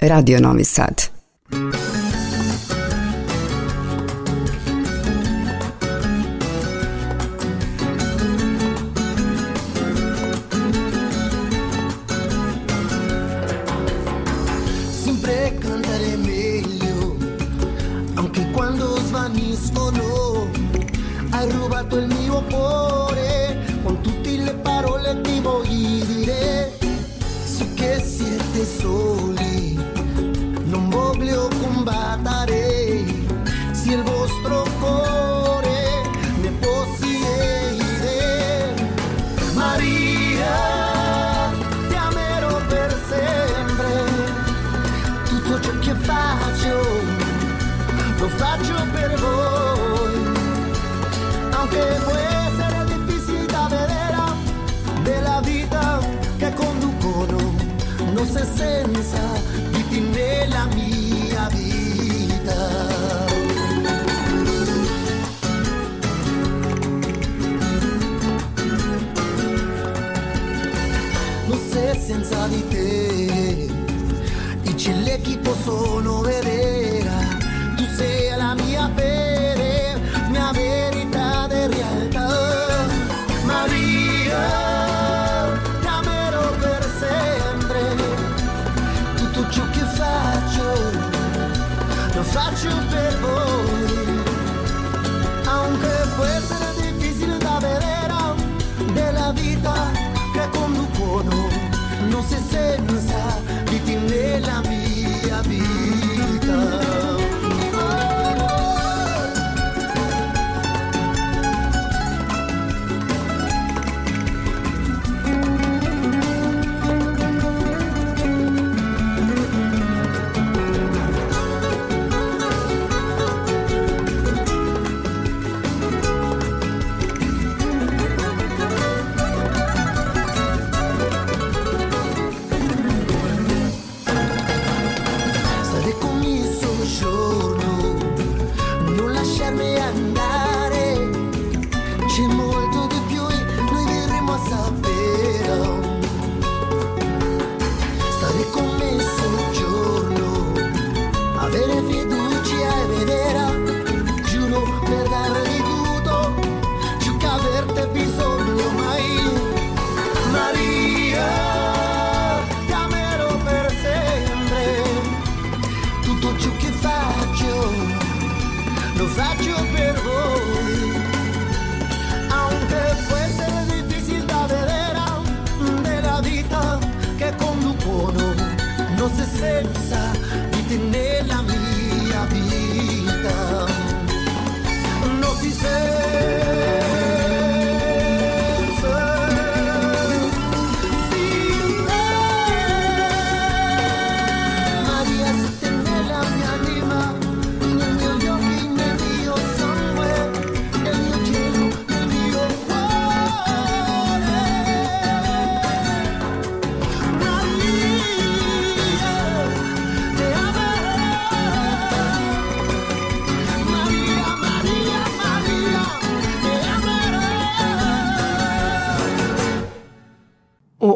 Radio Novi Sad. Touch your bed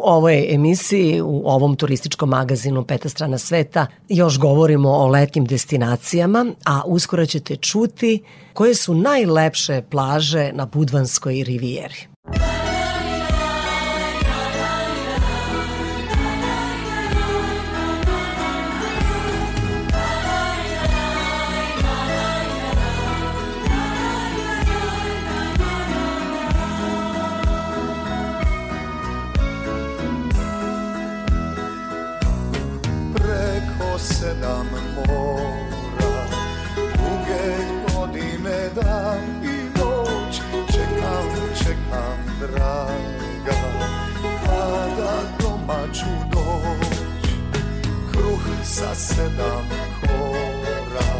ovoj emisiji, u ovom turističkom magazinu Peta strana sveta, još govorimo o letnjim destinacijama, a uskoro ćete čuti koje su najlepše plaže na Budvanskoj rivijeri. Sedam kora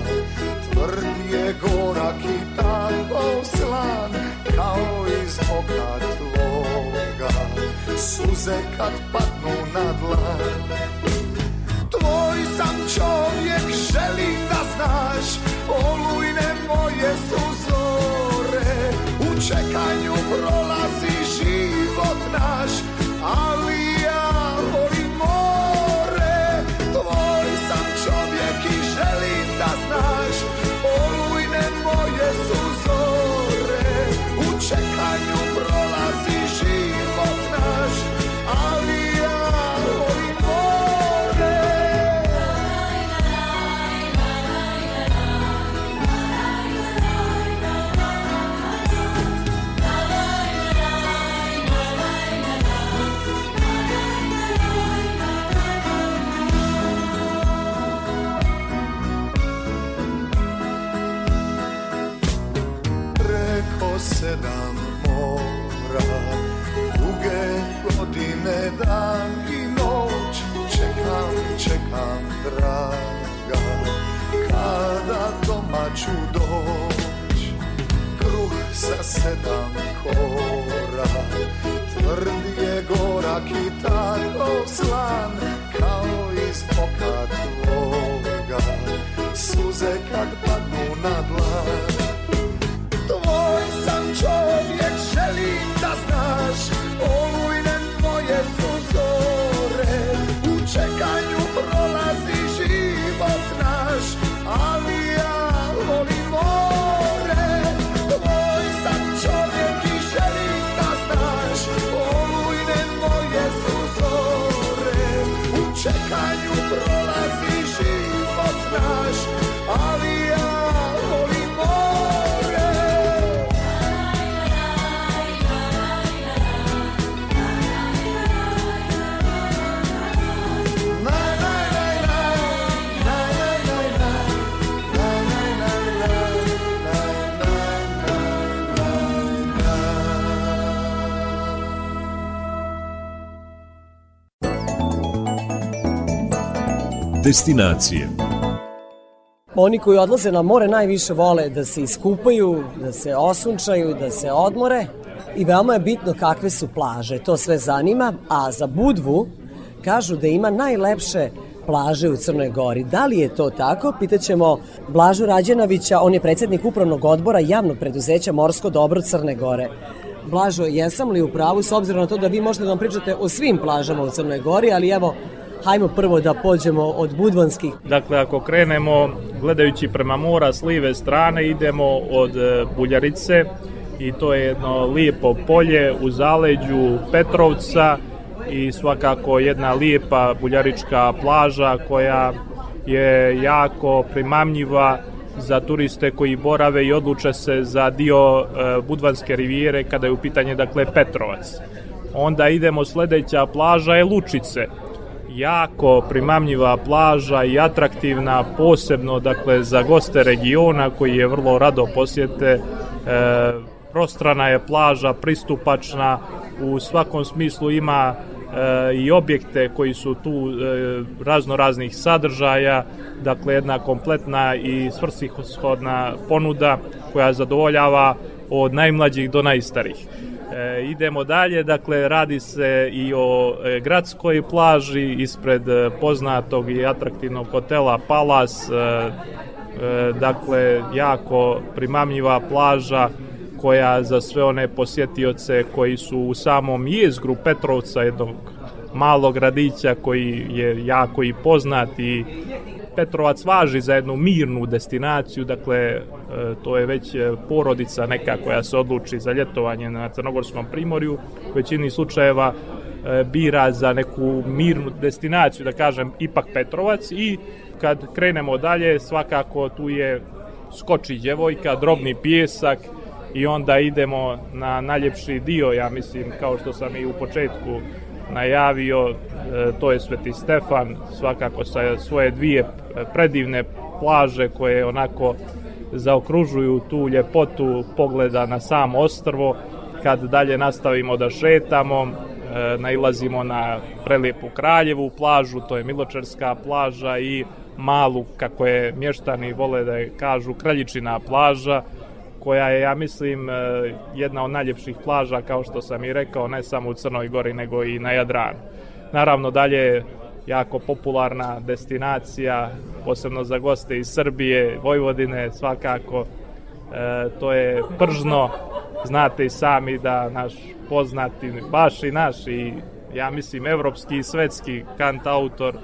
Tvrd je gorak i tako slan Kao iz oka tvoga. Suze kad padnu na dlan. Tvoj sam čovjek, želim da znaš Olujne moje su zore. U čekanju prolazi život naš Ali Destinacije. Oni koji odlaze na more najviše vole da se iskupaju, da se osunčaju, da se odmore i veoma je bitno kakve su plaže. To sve zanima, a za Budvu kažu da ima najlepše plaže u Crnoj Gori. Da li je to tako? Pitaćemo Blažu Rađenovića, on je predsednik upravnog odbora javnog preduzeća Morsko dobro Crne Gore. Blažo, jesam li u pravu s obzirom na to da vi možete da nam pričate o svim plažama u Crnoj Gori, ali evo, hajmo prvo da pođemo od Budvanskih. Dakle, ako krenemo gledajući prema mora s live strane, idemo od e, Buljarice i to je jedno lijepo polje u zaleđu Petrovca i svakako jedna lijepa buljarička plaža koja je jako primamljiva za turiste koji borave i odluče se za dio e, Budvanske rivijere kada je u pitanje dakle Petrovac. Onda idemo sledeća plaža je Lučice jako primamljiva plaža i atraktivna posebno dakle za goste regiona koji je vrlo rado posjete. E, prostrana je plaža pristupačna u svakom smislu ima e, i objekte koji su tu e, razno raznih sadržaja dakle jedna kompletna i svrsishodna ponuda koja zadovoljava od najmlađih do najstarijih E, idemo dalje, dakle radi se i o e, gradskoj plaži ispred e, poznatog i atraktivnog hotela Palas, e, e, dakle jako primamljiva plaža koja za sve one posjetioce koji su u samom jezgru Petrovca, jednog malog gradića koji je jako i poznat i Petrovac važi za jednu mirnu destinaciju, dakle e, to je već e, porodica neka koja se odluči za ljetovanje na Crnogorskom primorju, u većini slučajeva e, bira za neku mirnu destinaciju, da kažem, ipak Petrovac. I kad krenemo dalje, svakako tu je skoči djevojka, drobni pijesak i onda idemo na najljepši dio, ja mislim, kao što sam i u početku najavio, to je Sveti Stefan, svakako sa svoje dvije predivne plaže koje onako zaokružuju tu ljepotu pogleda na sam ostrvo. Kad dalje nastavimo da šetamo, e, nailazimo na prelijepu Kraljevu plažu, to je Miločerska plaža i malu, kako je mještani vole da je kažu, Kraljičina plaža, koja je, ja mislim, e, jedna od najljepših plaža, kao što sam i rekao, ne samo u Crnoj Gori, nego i na Jadranu. Naravno, dalje jako popularna destinacija, posebno za goste iz Srbije, Vojvodine, svakako. E, to je Pržno, znate i sami da naš poznati, baš i naš i ja mislim evropski i svetski kant autor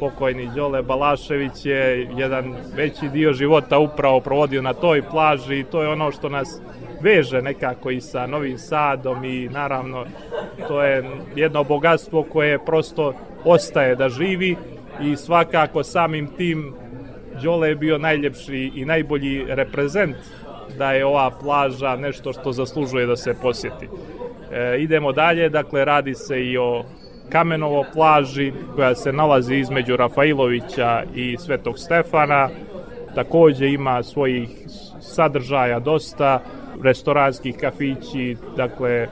pokojni Đole Balašević je jedan veći dio života upravo provodio na toj plaži i to je ono što nas veže nekako i sa Novim Sadom i naravno to je jedno bogatstvo koje prosto ostaje da živi i svakako samim tim Đole je bio najljepši i najbolji reprezent da je ova plaža nešto što zaslužuje da se posjeti. E, idemo dalje, dakle radi se i o Kamenovo plaži koja se nalazi između Rafailovića i Svetog Stefana. Takođe ima svojih sadržaja dosta, restoranskih kafići, dakle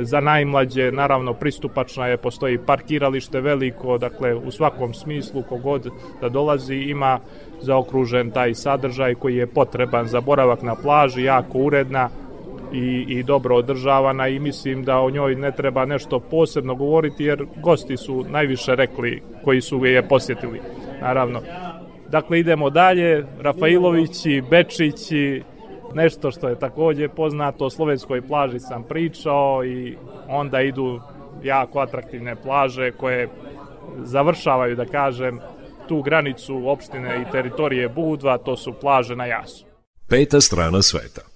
za najmlađe naravno pristupačna je, postoji parkiralište veliko, dakle u svakom smislu kogod da dolazi ima zaokružen taj sadržaj koji je potreban za boravak na plaži, jako uredna, i, i dobro održavana i mislim da o njoj ne treba nešto posebno govoriti jer gosti su najviše rekli koji su je posjetili, naravno. Dakle, idemo dalje, Rafailovići, Bečići, nešto što je takođe poznato, o slovenskoj plaži sam pričao i onda idu jako atraktivne plaže koje završavaju, da kažem, tu granicu opštine i teritorije Budva, to su plaže na Jasu. Peta strana sveta.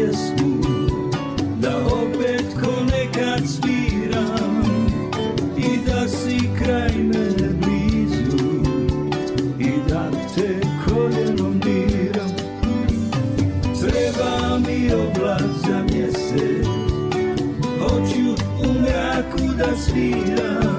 Pjesmu Da opet ko nekad sviram I da si kraj mene blizu I da te koljenom diram Treba mi oblak za mjesec Hoću u mraku da sviram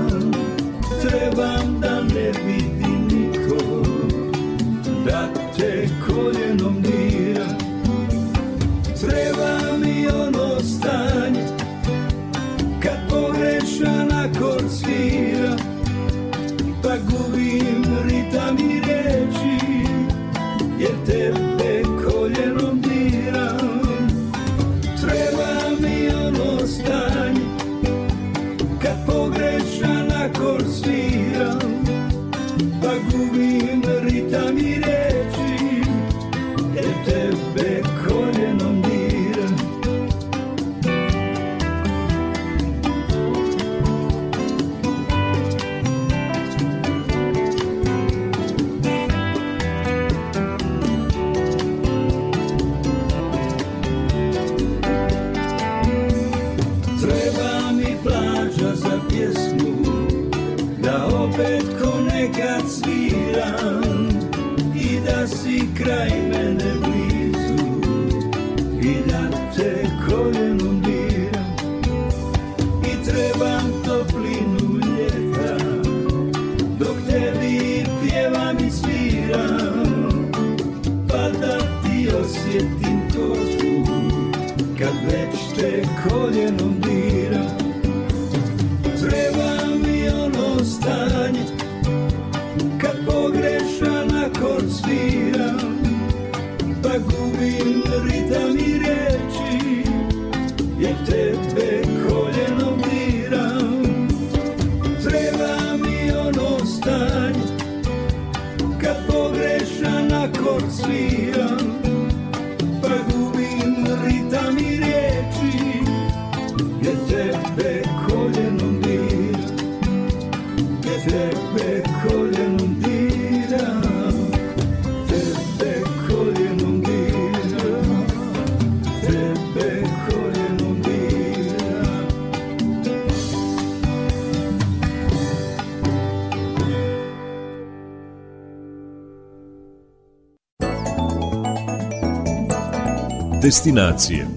Destinacije.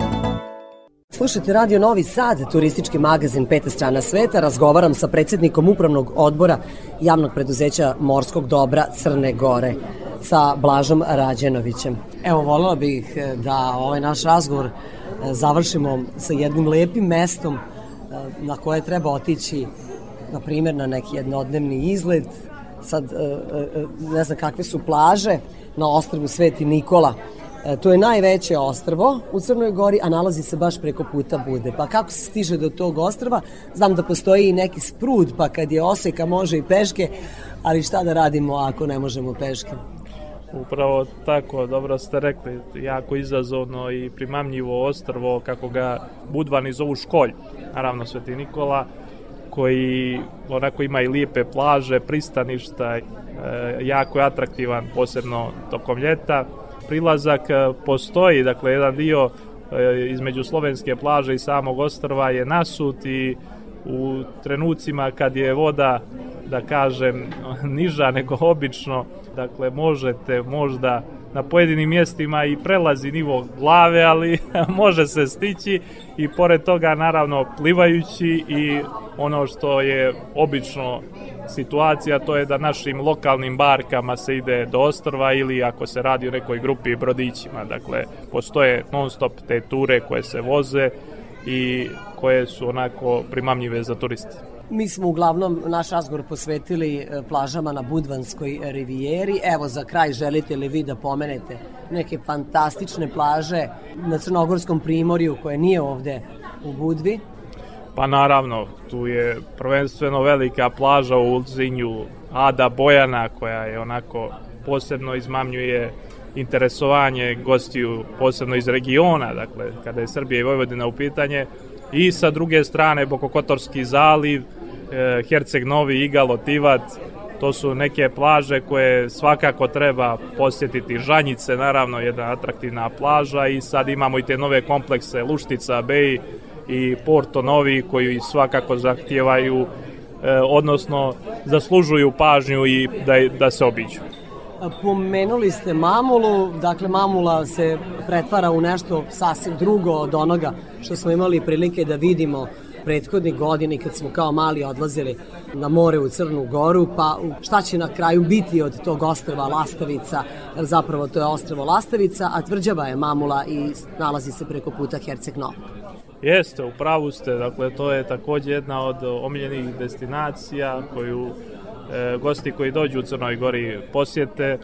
Slušajte Radio Novi Sad, turistički magazin Peta strana sveta. Razgovaram sa predsjednikom upravnog odbora javnog preduzeća Morskog dobra Crne Gore sa Blažom Rađenovićem. Evo, voljela bih eh, da ovaj naš razgovor eh, završimo sa jednim lepim mestom eh, na koje treba otići, na primjer, na neki jednodnevni izlet. Sad, ne znam kakve su plaže na ostrvu Sveti Nikola. E, To je najveće ostrvo u Crnoj Gori, a nalazi se baš preko puta Bude. Pa kako se stiže do tog ostrva? Znam da postoji i neki sprud, pa kad je oseka može i peške, ali šta da radimo ako ne možemo peške? Upravo tako, dobro ste rekli, jako izazovno i primamljivo ostrvo, kako ga Budvani zovu školj, naravno Sveti Nikola, koji onako ima i lijepe plaže, pristaništa, e, jako je atraktivan, posebno tokom ljeta. Prilazak e, postoji, dakle jedan dio e, između slovenske plaže i samog ostrva je nasut i u trenucima kad je voda da kažem <laughs> niža nego obično dakle možete možda na pojedinim mjestima i prelazi nivo glave ali <laughs> može se stići i pored toga naravno plivajući i ono što je obično situacija to je da našim lokalnim barkama se ide do ostrva ili ako se radi o nekoj grupi brodićima dakle postoje non stop te ture koje se voze i koje su onako primamljive za turiste. Mi smo uglavnom naš razgovor posvetili e, plažama na Budvanskoj rivijeri. Evo za kraj želite li vi da pomenete neke fantastične plaže na Crnogorskom primorju koje nije ovde u Budvi? Pa naravno, tu je prvenstveno velika plaža u Ulzinju, Ada Bojana, koja je onako posebno izmamljuje interesovanje gostiju, posebno iz regiona, dakle, kada je Srbija i Vojvodina u pitanje, i sa druge strane Bokokotorski zaliv, e, Herceg Novi, Igalo, Tivat, to su neke plaže koje svakako treba posjetiti. Žanjice, naravno, jedna atraktivna plaža i sad imamo i te nove komplekse Luštica, Bej i Porto Novi koji svakako zahtijevaju, e, odnosno zaslužuju pažnju i da, da se obiđu. Pomenuli ste mamulu, dakle mamula se pretvara u nešto sasvim drugo od onoga što smo imali prilike da vidimo prethodnih godini kad smo kao mali odlazili na more u Crnu Goru, pa šta će na kraju biti od tog ostrava Lastavica, zapravo to je ostravo Lastavica, a tvrđava je Mamula i nalazi se preko puta Herceg Novog. Jeste, u pravu ste, dakle to je takođe jedna od omiljenih destinacija koju gosti koji dođu u Crnoj Gori posjete. E,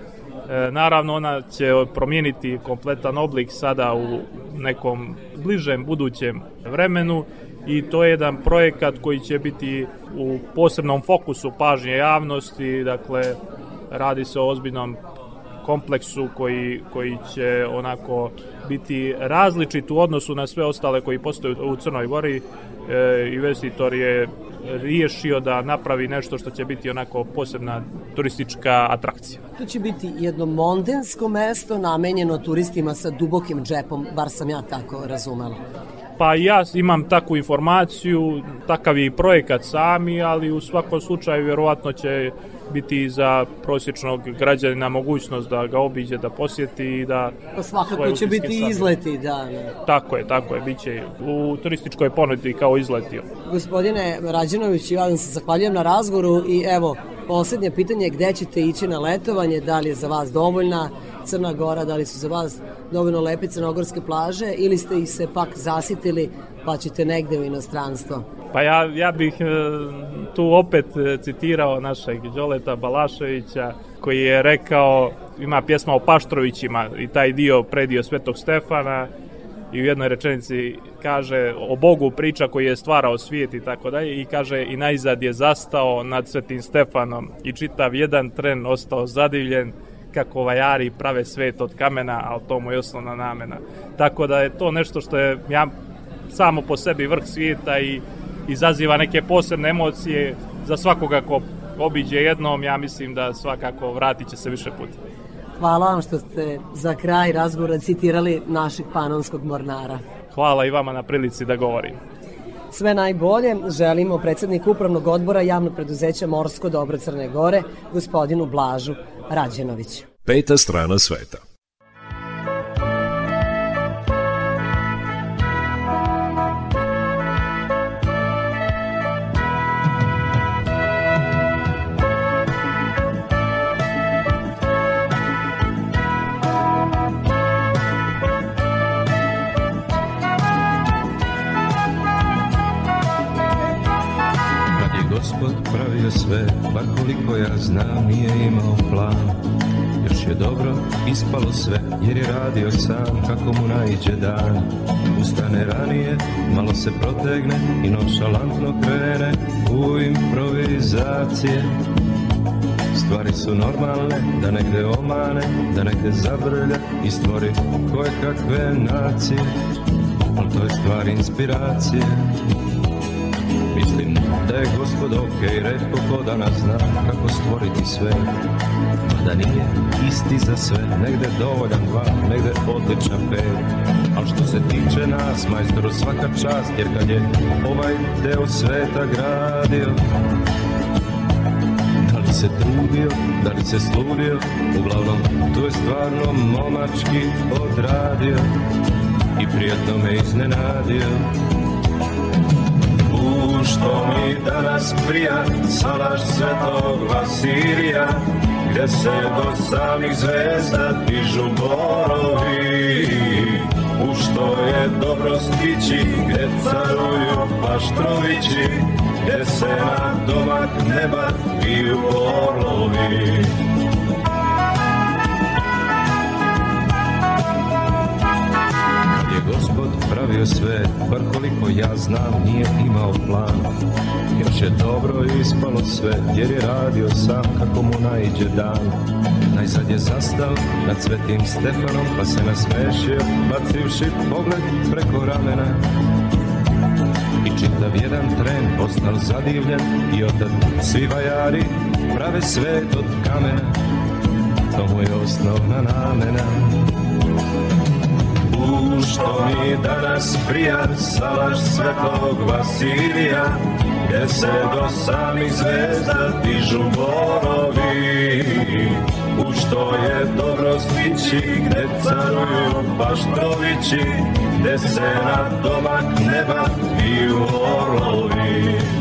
naravno ona će promijeniti kompletan oblik sada u nekom bližem budućem vremenu i to je jedan projekat koji će biti u posebnom fokusu pažnje javnosti, dakle radi se o ozbiljnom kompleksu koji, koji će onako biti različit u odnosu na sve ostale koji postoje u Crnoj Gori. E, investitor je riješio da napravi nešto što će biti onako posebna turistička atrakcija. To će biti jedno mondensko mesto namenjeno turistima sa dubokim džepom, bar sam ja tako razumela. Pa ja imam takvu informaciju, takav je i projekat sami, ali u svakom slučaju vjerovatno će biti za prosječnog građanina mogućnost da ga obiđe, da posjeti i da... Pa svakako će biti sagleda. izleti, da. da. Tako je, tako je, bit će u turističkoj ponudi kao izletio. Gospodine Rađenović, ja vam se zahvaljujem na razgovoru i evo, posljednje pitanje je gde ćete ići na letovanje, da li je za vas dovoljna Crna Gora, da li su za vas dovoljno lepe crnogorske plaže ili ste ih se pak zasitili pa ćete negde u inostranstvo? Pa ja, ja bih e, tu opet e, citirao našeg Đoleta Balaševića koji je rekao, ima pjesma o Paštrovićima i taj dio, predio Svetog Stefana i u jednoj rečenici kaže o Bogu priča koji je stvarao svijet i tako dalje i kaže i najzad je zastao nad Svetim Stefanom i čitav jedan tren ostao zadivljen kako vajari prave svet od kamena, ali to mu je osnovna namena. Tako da je to nešto što je ja, samo po sebi vrh svijeta i izaziva neke posebne emocije za svakoga ko obiđe jednom, ja mislim da svakako vratit će se više puta. Hvala vam što ste za kraj razgovora citirali našeg panonskog mornara. Hvala i vama na prilici da govorim. Sve najbolje želimo predsedniku Upravnog odbora javnog preduzeća Morsko dobro Crne Gore, gospodinu Blažu Rađenoviću. Peta strana sveta. Koliko ja znam, nije imao plan. Još je dobro ispalo sve, jer je radio sam kako mu naiđe dan. Ustane ranije, malo se protegne i nonšalantno krene u improvizacije. Stvari su normalne, da negde omane, da negde zabrlja i stvori koje kakve nacije. Ali to je stvar inspiracije. Da je gospod ok, redko ko danas zna kako stvoriti sve. Da nije isti za sve, negde dovoljan dva, negde odličan pet. Al što se tiče nas, majstoru svaka čast, jer kad je ovaj deo sveta gradio, da li se trudio, da li se sludio, uglavnom to je stvarno momački odradio i prijetno me iznenadio. Što mi danas prija salaš svetog Vasilija, gde se do samih zvezda dižu borovi. U što je dobro stići, gde caruju paštrovići, gde se na domak neba piju orlovi. Gospod pravio sve, bar koliko ja znam, nije imao plan. Još je dobro ispalo sve, jer je radio sam kako mu naiđe dan. Najzad je zastao nad svetim Stefanom, pa se nasmešio, bacivši pogled preko ramena. I čitav jedan tren postao zadivljen i otad svi vajari prave svet od kamena. To mu je osnovna namena. Što mi danas prija salaš svetog Vasilija, gde se do samih zvezda dižu borovi. U što je dobro stići, gde caruju paštrovići, gde se na domak neba piju orlovi.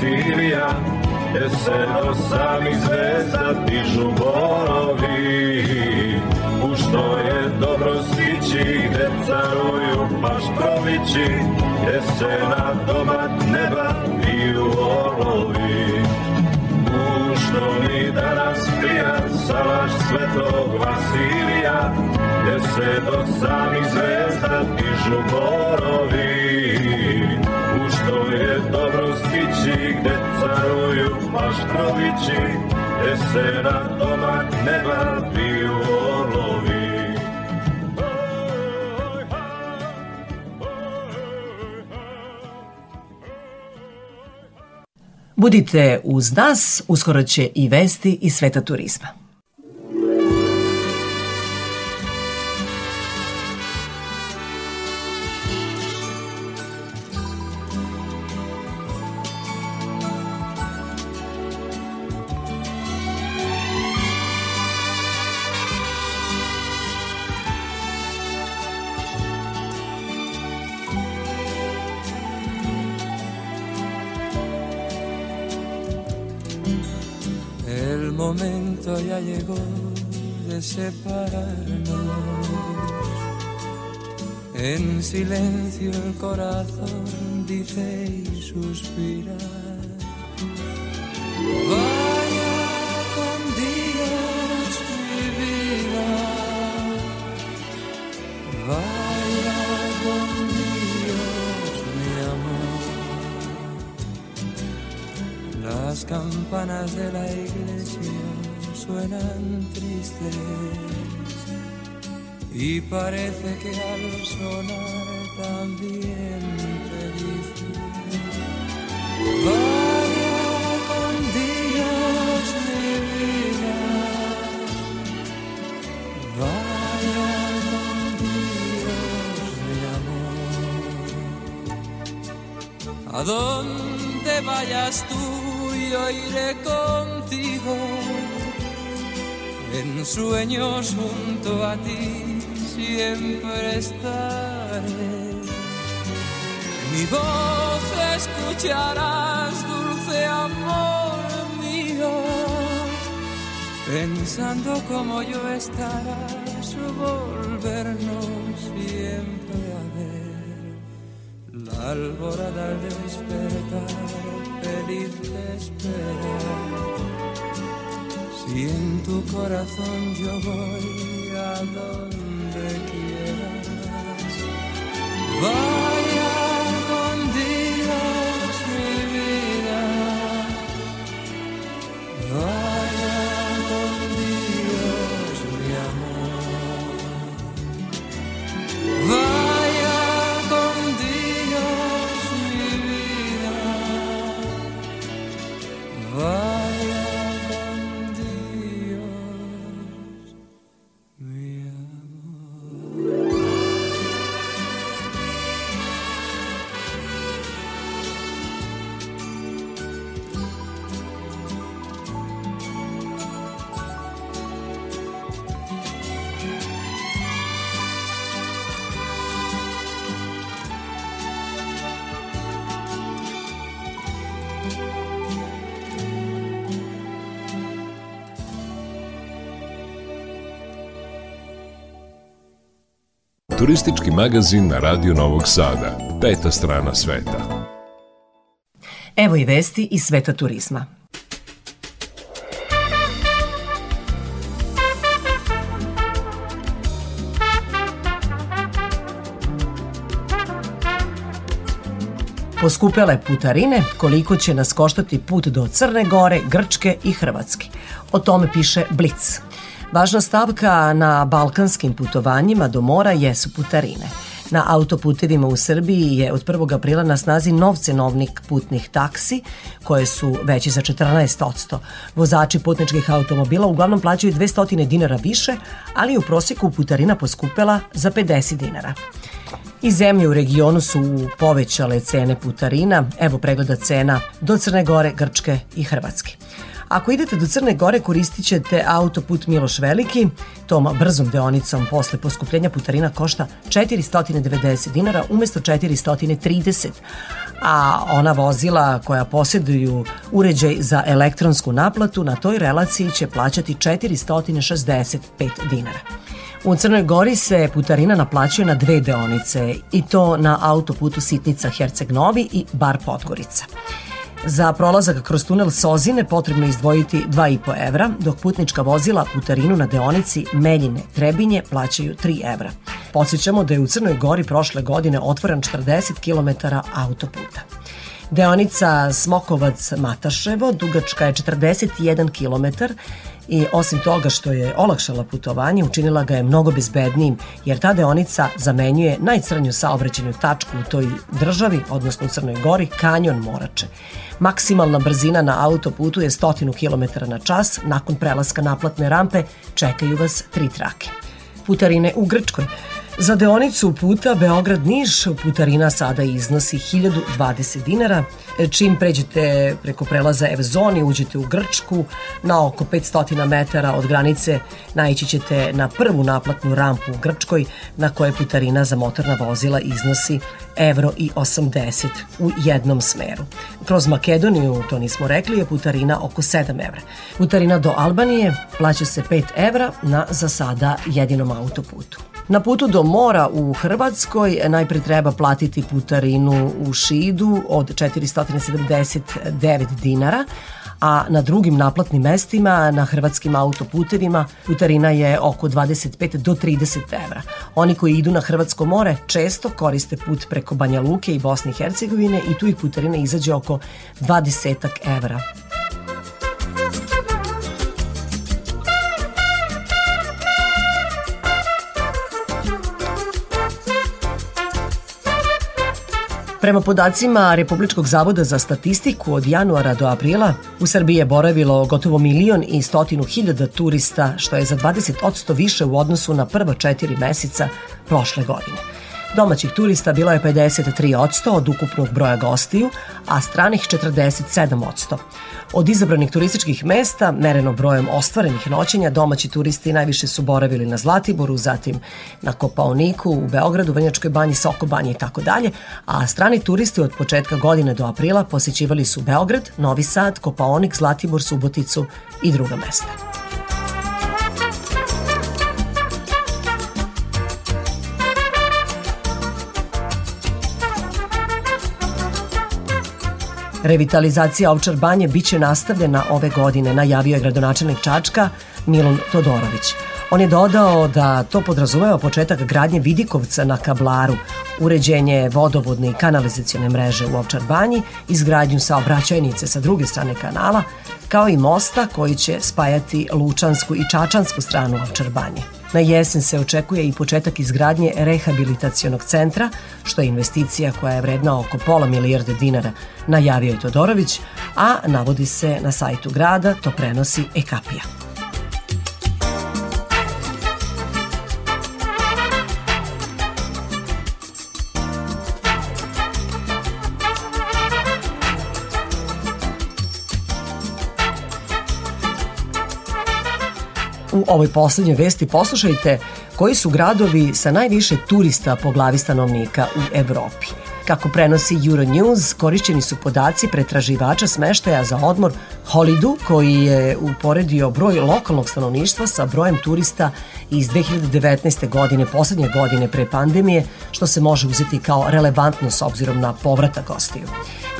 Vasilija, gde se do samih zvezda dižu borovi. U što je dobro stići, gde caruju paštrovići, gde se na domak neba piju orlovi. U što mi danas prija salaš svetog Vasilija, gde se do samih zvezda dižu borovi. U što je dobro stići, gde caruju paštrovići, gde se na domak neba piju orlovi. Budite uz nas, uskoro će i vesti iz sveta turizma. Corazón dice y suspira. Donde vayas tú yo iré contigo en sueños junto a ti siempre estaré. Mi voz escucharás, dulce amor mío, pensando como yo estarás, alborada al despertar, feliz de esperar. Si en tu corazón yo voy Turistički magazin na Radio Novog Sada. Peta strana sveta. Evo i vesti iz sveta turizma. Poskupele putarine, koliko će nas koštati put do Crne Gore, Grčke i Hrvatske. O tome piše Blic. Važna stavka na balkanskim putovanjima do mora jesu putarine. Na autoputevima u Srbiji je od 1. aprila na snazi nov cenovnik putnih taksi, koje su veći za 14%. Vozači putničkih automobila uglavnom plaćaju 200 dinara više, ali u prosjeku putarina poskupela za 50 dinara. I zemlje u regionu su povećale cene putarina, evo pregleda cena do Crne Gore, Grčke i Hrvatske. Ako idete do Crne Gore, koristit ćete autoput Miloš Veliki. Tom brzom deonicom posle poskupljenja putarina košta 490 dinara umesto 430 a ona vozila koja posjeduju uređaj za elektronsku naplatu na toj relaciji će plaćati 465 dinara. U Crnoj Gori se putarina naplaćuje na dve deonice i to na autoputu Sitnica Herceg Novi i Bar Podgorica. Za prolazak kroz tunel Sozine potrebno izdvojiti 2,5 evra, dok putnička vozila putarinu na deonici Meljine Trebinje plaćaju 3 evra. Podsjećamo da je u Crnoj Gori prošle godine otvoren 40 km autoputa. Deonica Smokovac-Mataševo dugačka je 41 km i osim toga što je olakšala putovanje, učinila ga je mnogo bezbednijim, jer ta deonica zamenjuje najcrnju saobraćajnu tačku u toj državi, odnosno u Crnoj Gori, kanjon Morače. Maksimalna brzina na autoputu je 100 km na čas, nakon prelaska naplatne rampe čekaju vas tri trake. Putarine u Grčkoj. Za deonicu puta Beograd-Niš putarina sada iznosi 1020 dinara. Čim pređete preko prelaza Evzoni, uđete u Grčku, na oko 500 metara od granice naići ćete na prvu naplatnu rampu u Grčkoj, na kojoj putarina za motorna vozila iznosi evro i 80 u jednom smeru. Kroz Makedoniju, to nismo rekli, je putarina oko 7 evra. Putarina do Albanije plaća se 5 evra na za sada jedinom autoputu. Na putu do mora u Hrvatskoj najpre treba platiti putarinu u Šidu od 479 dinara, a na drugim naplatnim mestima na hrvatskim autoputevima putarina je oko 25 do 30 evra. Oni koji idu na Hrvatsko more često koriste put preko Banja Luke i Bosne i Hercegovine i tu ih putarina izađe oko 20 evra. Prema podacima Republičkog zavoda za statistiku od januara do aprila u Srbiji je boravilo gotovo milion i stotinu hiljada turista, što je za 20% više u odnosu na prva četiri meseca prošle godine. Domaćih turista bilo je 53% od ukupnog broja gostiju, a stranih 47%. Od izabranih turističkih mesta, mereno brojem ostvarenih noćenja, domaći turisti najviše su boravili na Zlatiboru, zatim na Kopaoniku, u Beogradu, Venjačkoj banji, Soko banji i tako dalje, a strani turisti od početka godine do aprila posećivali su Beograd, Novi Sad, Kopaonik, Zlatibor, Suboticu i druga mesta. Revitalizacija Ovčar banje biće nastavljena ove godine, najavio je gradonačelnik Čačka Milon Todorović. On je dodao da to podrazumeva početak gradnje Vidikovca na Kablaru, uređenje vodovodne i kanalizacione mreže u Ovčar banji, izgradnju saobraćajnice sa druge strane kanala, kao i mosta koji će spajati Lučansku i Čačansku stranu Ovčar banje. Na jesen se očekuje i početak izgradnje rehabilitacionog centra, što je investicija koja je vredna oko pola milijarde dinara, najavio je Todorović, a navodi se na sajtu grada, to prenosi Ekapija. Ovoj poslednjoj vesti poslušajte koji su gradovi sa najviše turista po glavi stanovnika u Evropi. Kako prenosi Euronews, korišćeni su podaci pretraživača smeštaja za odmor Holidu, koji je uporedio broj lokalnog stanovništva sa brojem turista iz 2019. godine, poslednje godine pre pandemije, što se može uzeti kao relevantno s obzirom na povratak gostiju.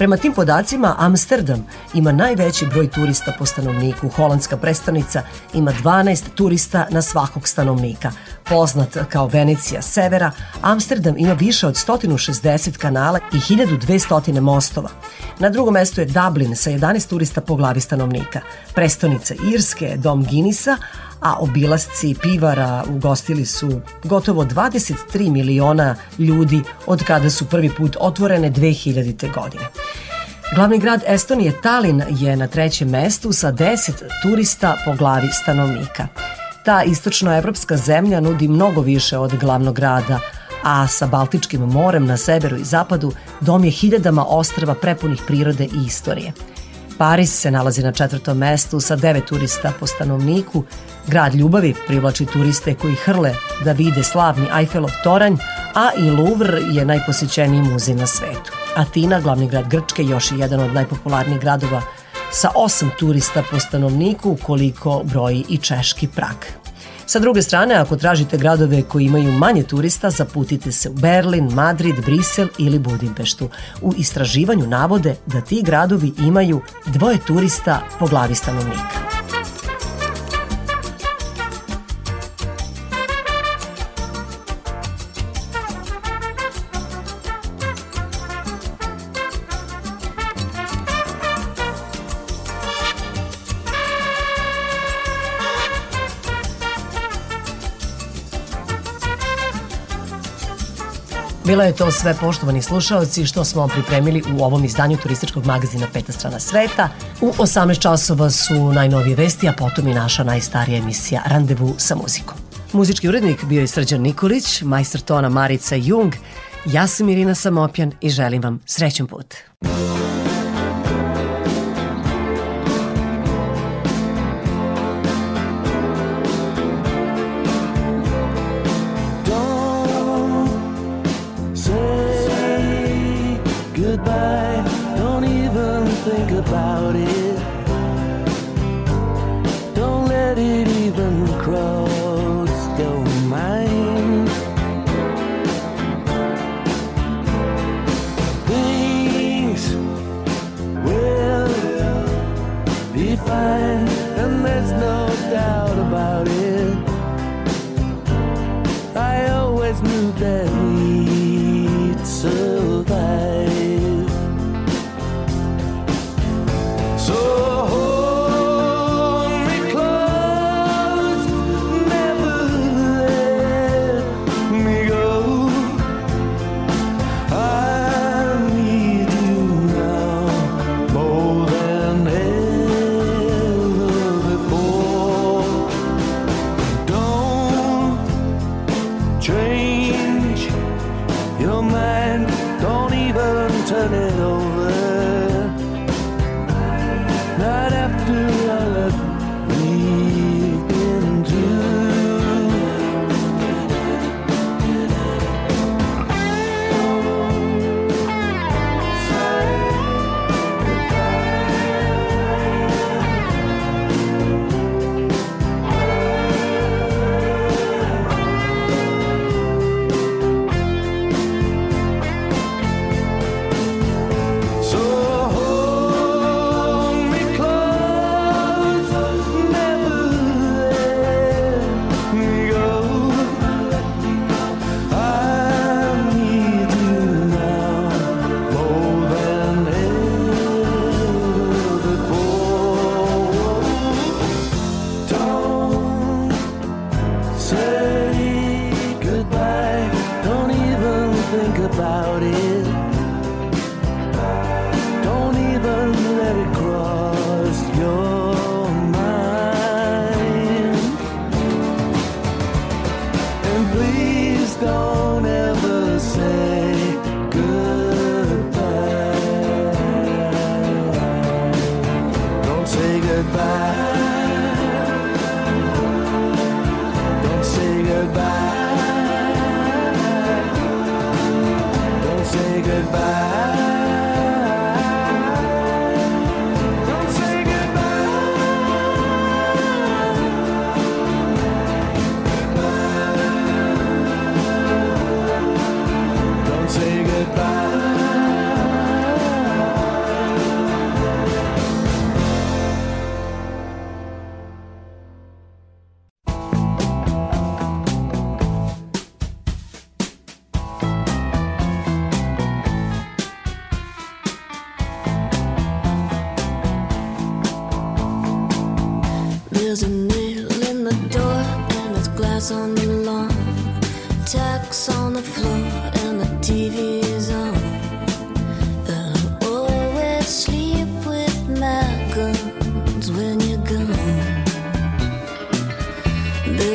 Prema tim podacima, Amsterdam ima najveći broj turista po stanovniku. Holandska prestonica ima 12 turista na svakog stanovnika. Poznat kao Venecija severa, Amsterdam ima više od 160 kanala i 1200 mostova. Na drugom mestu je Dublin sa 11 turista po glavi stanovnika. Prestonica Irske je Dom Guinnessa, a obilasci pivara ugostili su gotovo 23 miliona ljudi od kada su prvi put otvorene 2000. godine. Glavni grad Estonije Talin je na trećem mestu sa 10 turista po glavi stanovnika. Ta istočnoevropska zemlja nudi mnogo više od glavnog grada, a sa Baltičkim morem na severu i zapadu dom je hiljadama ostrava prepunih prirode i istorije. Paris se nalazi na četvrtom mestu sa devet turista po stanovniku. Grad ljubavi privlači turiste koji hrle da vide slavni Eiffelov toranj, a i Louvre je najposjećeniji muzej na svetu. Atina, glavni grad Grčke, još je jedan od najpopularnijih gradova sa osam turista po stanovniku, koliko broji i češki Prag. Sa druge strane, ako tražite gradove koji imaju manje turista, zaputite se u Berlin, Madrid, Brisel ili Budimpeštu. U istraživanju navode da ti gradovi imaju dvoje turista po glavi stanovnika. Bilo je to sve poštovani slušalci što smo vam pripremili u ovom izdanju turističkog magazina Peta strana sveta. U 18 časova su najnovije vesti, a potom i naša najstarija emisija Randevu sa muzikom. Muzički urednik bio je Srđan Nikolić, majstor tona Marica Jung, ja sam Irina Samopjan i želim vam srećan put. Don't about it.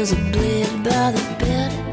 was a blade by the bed.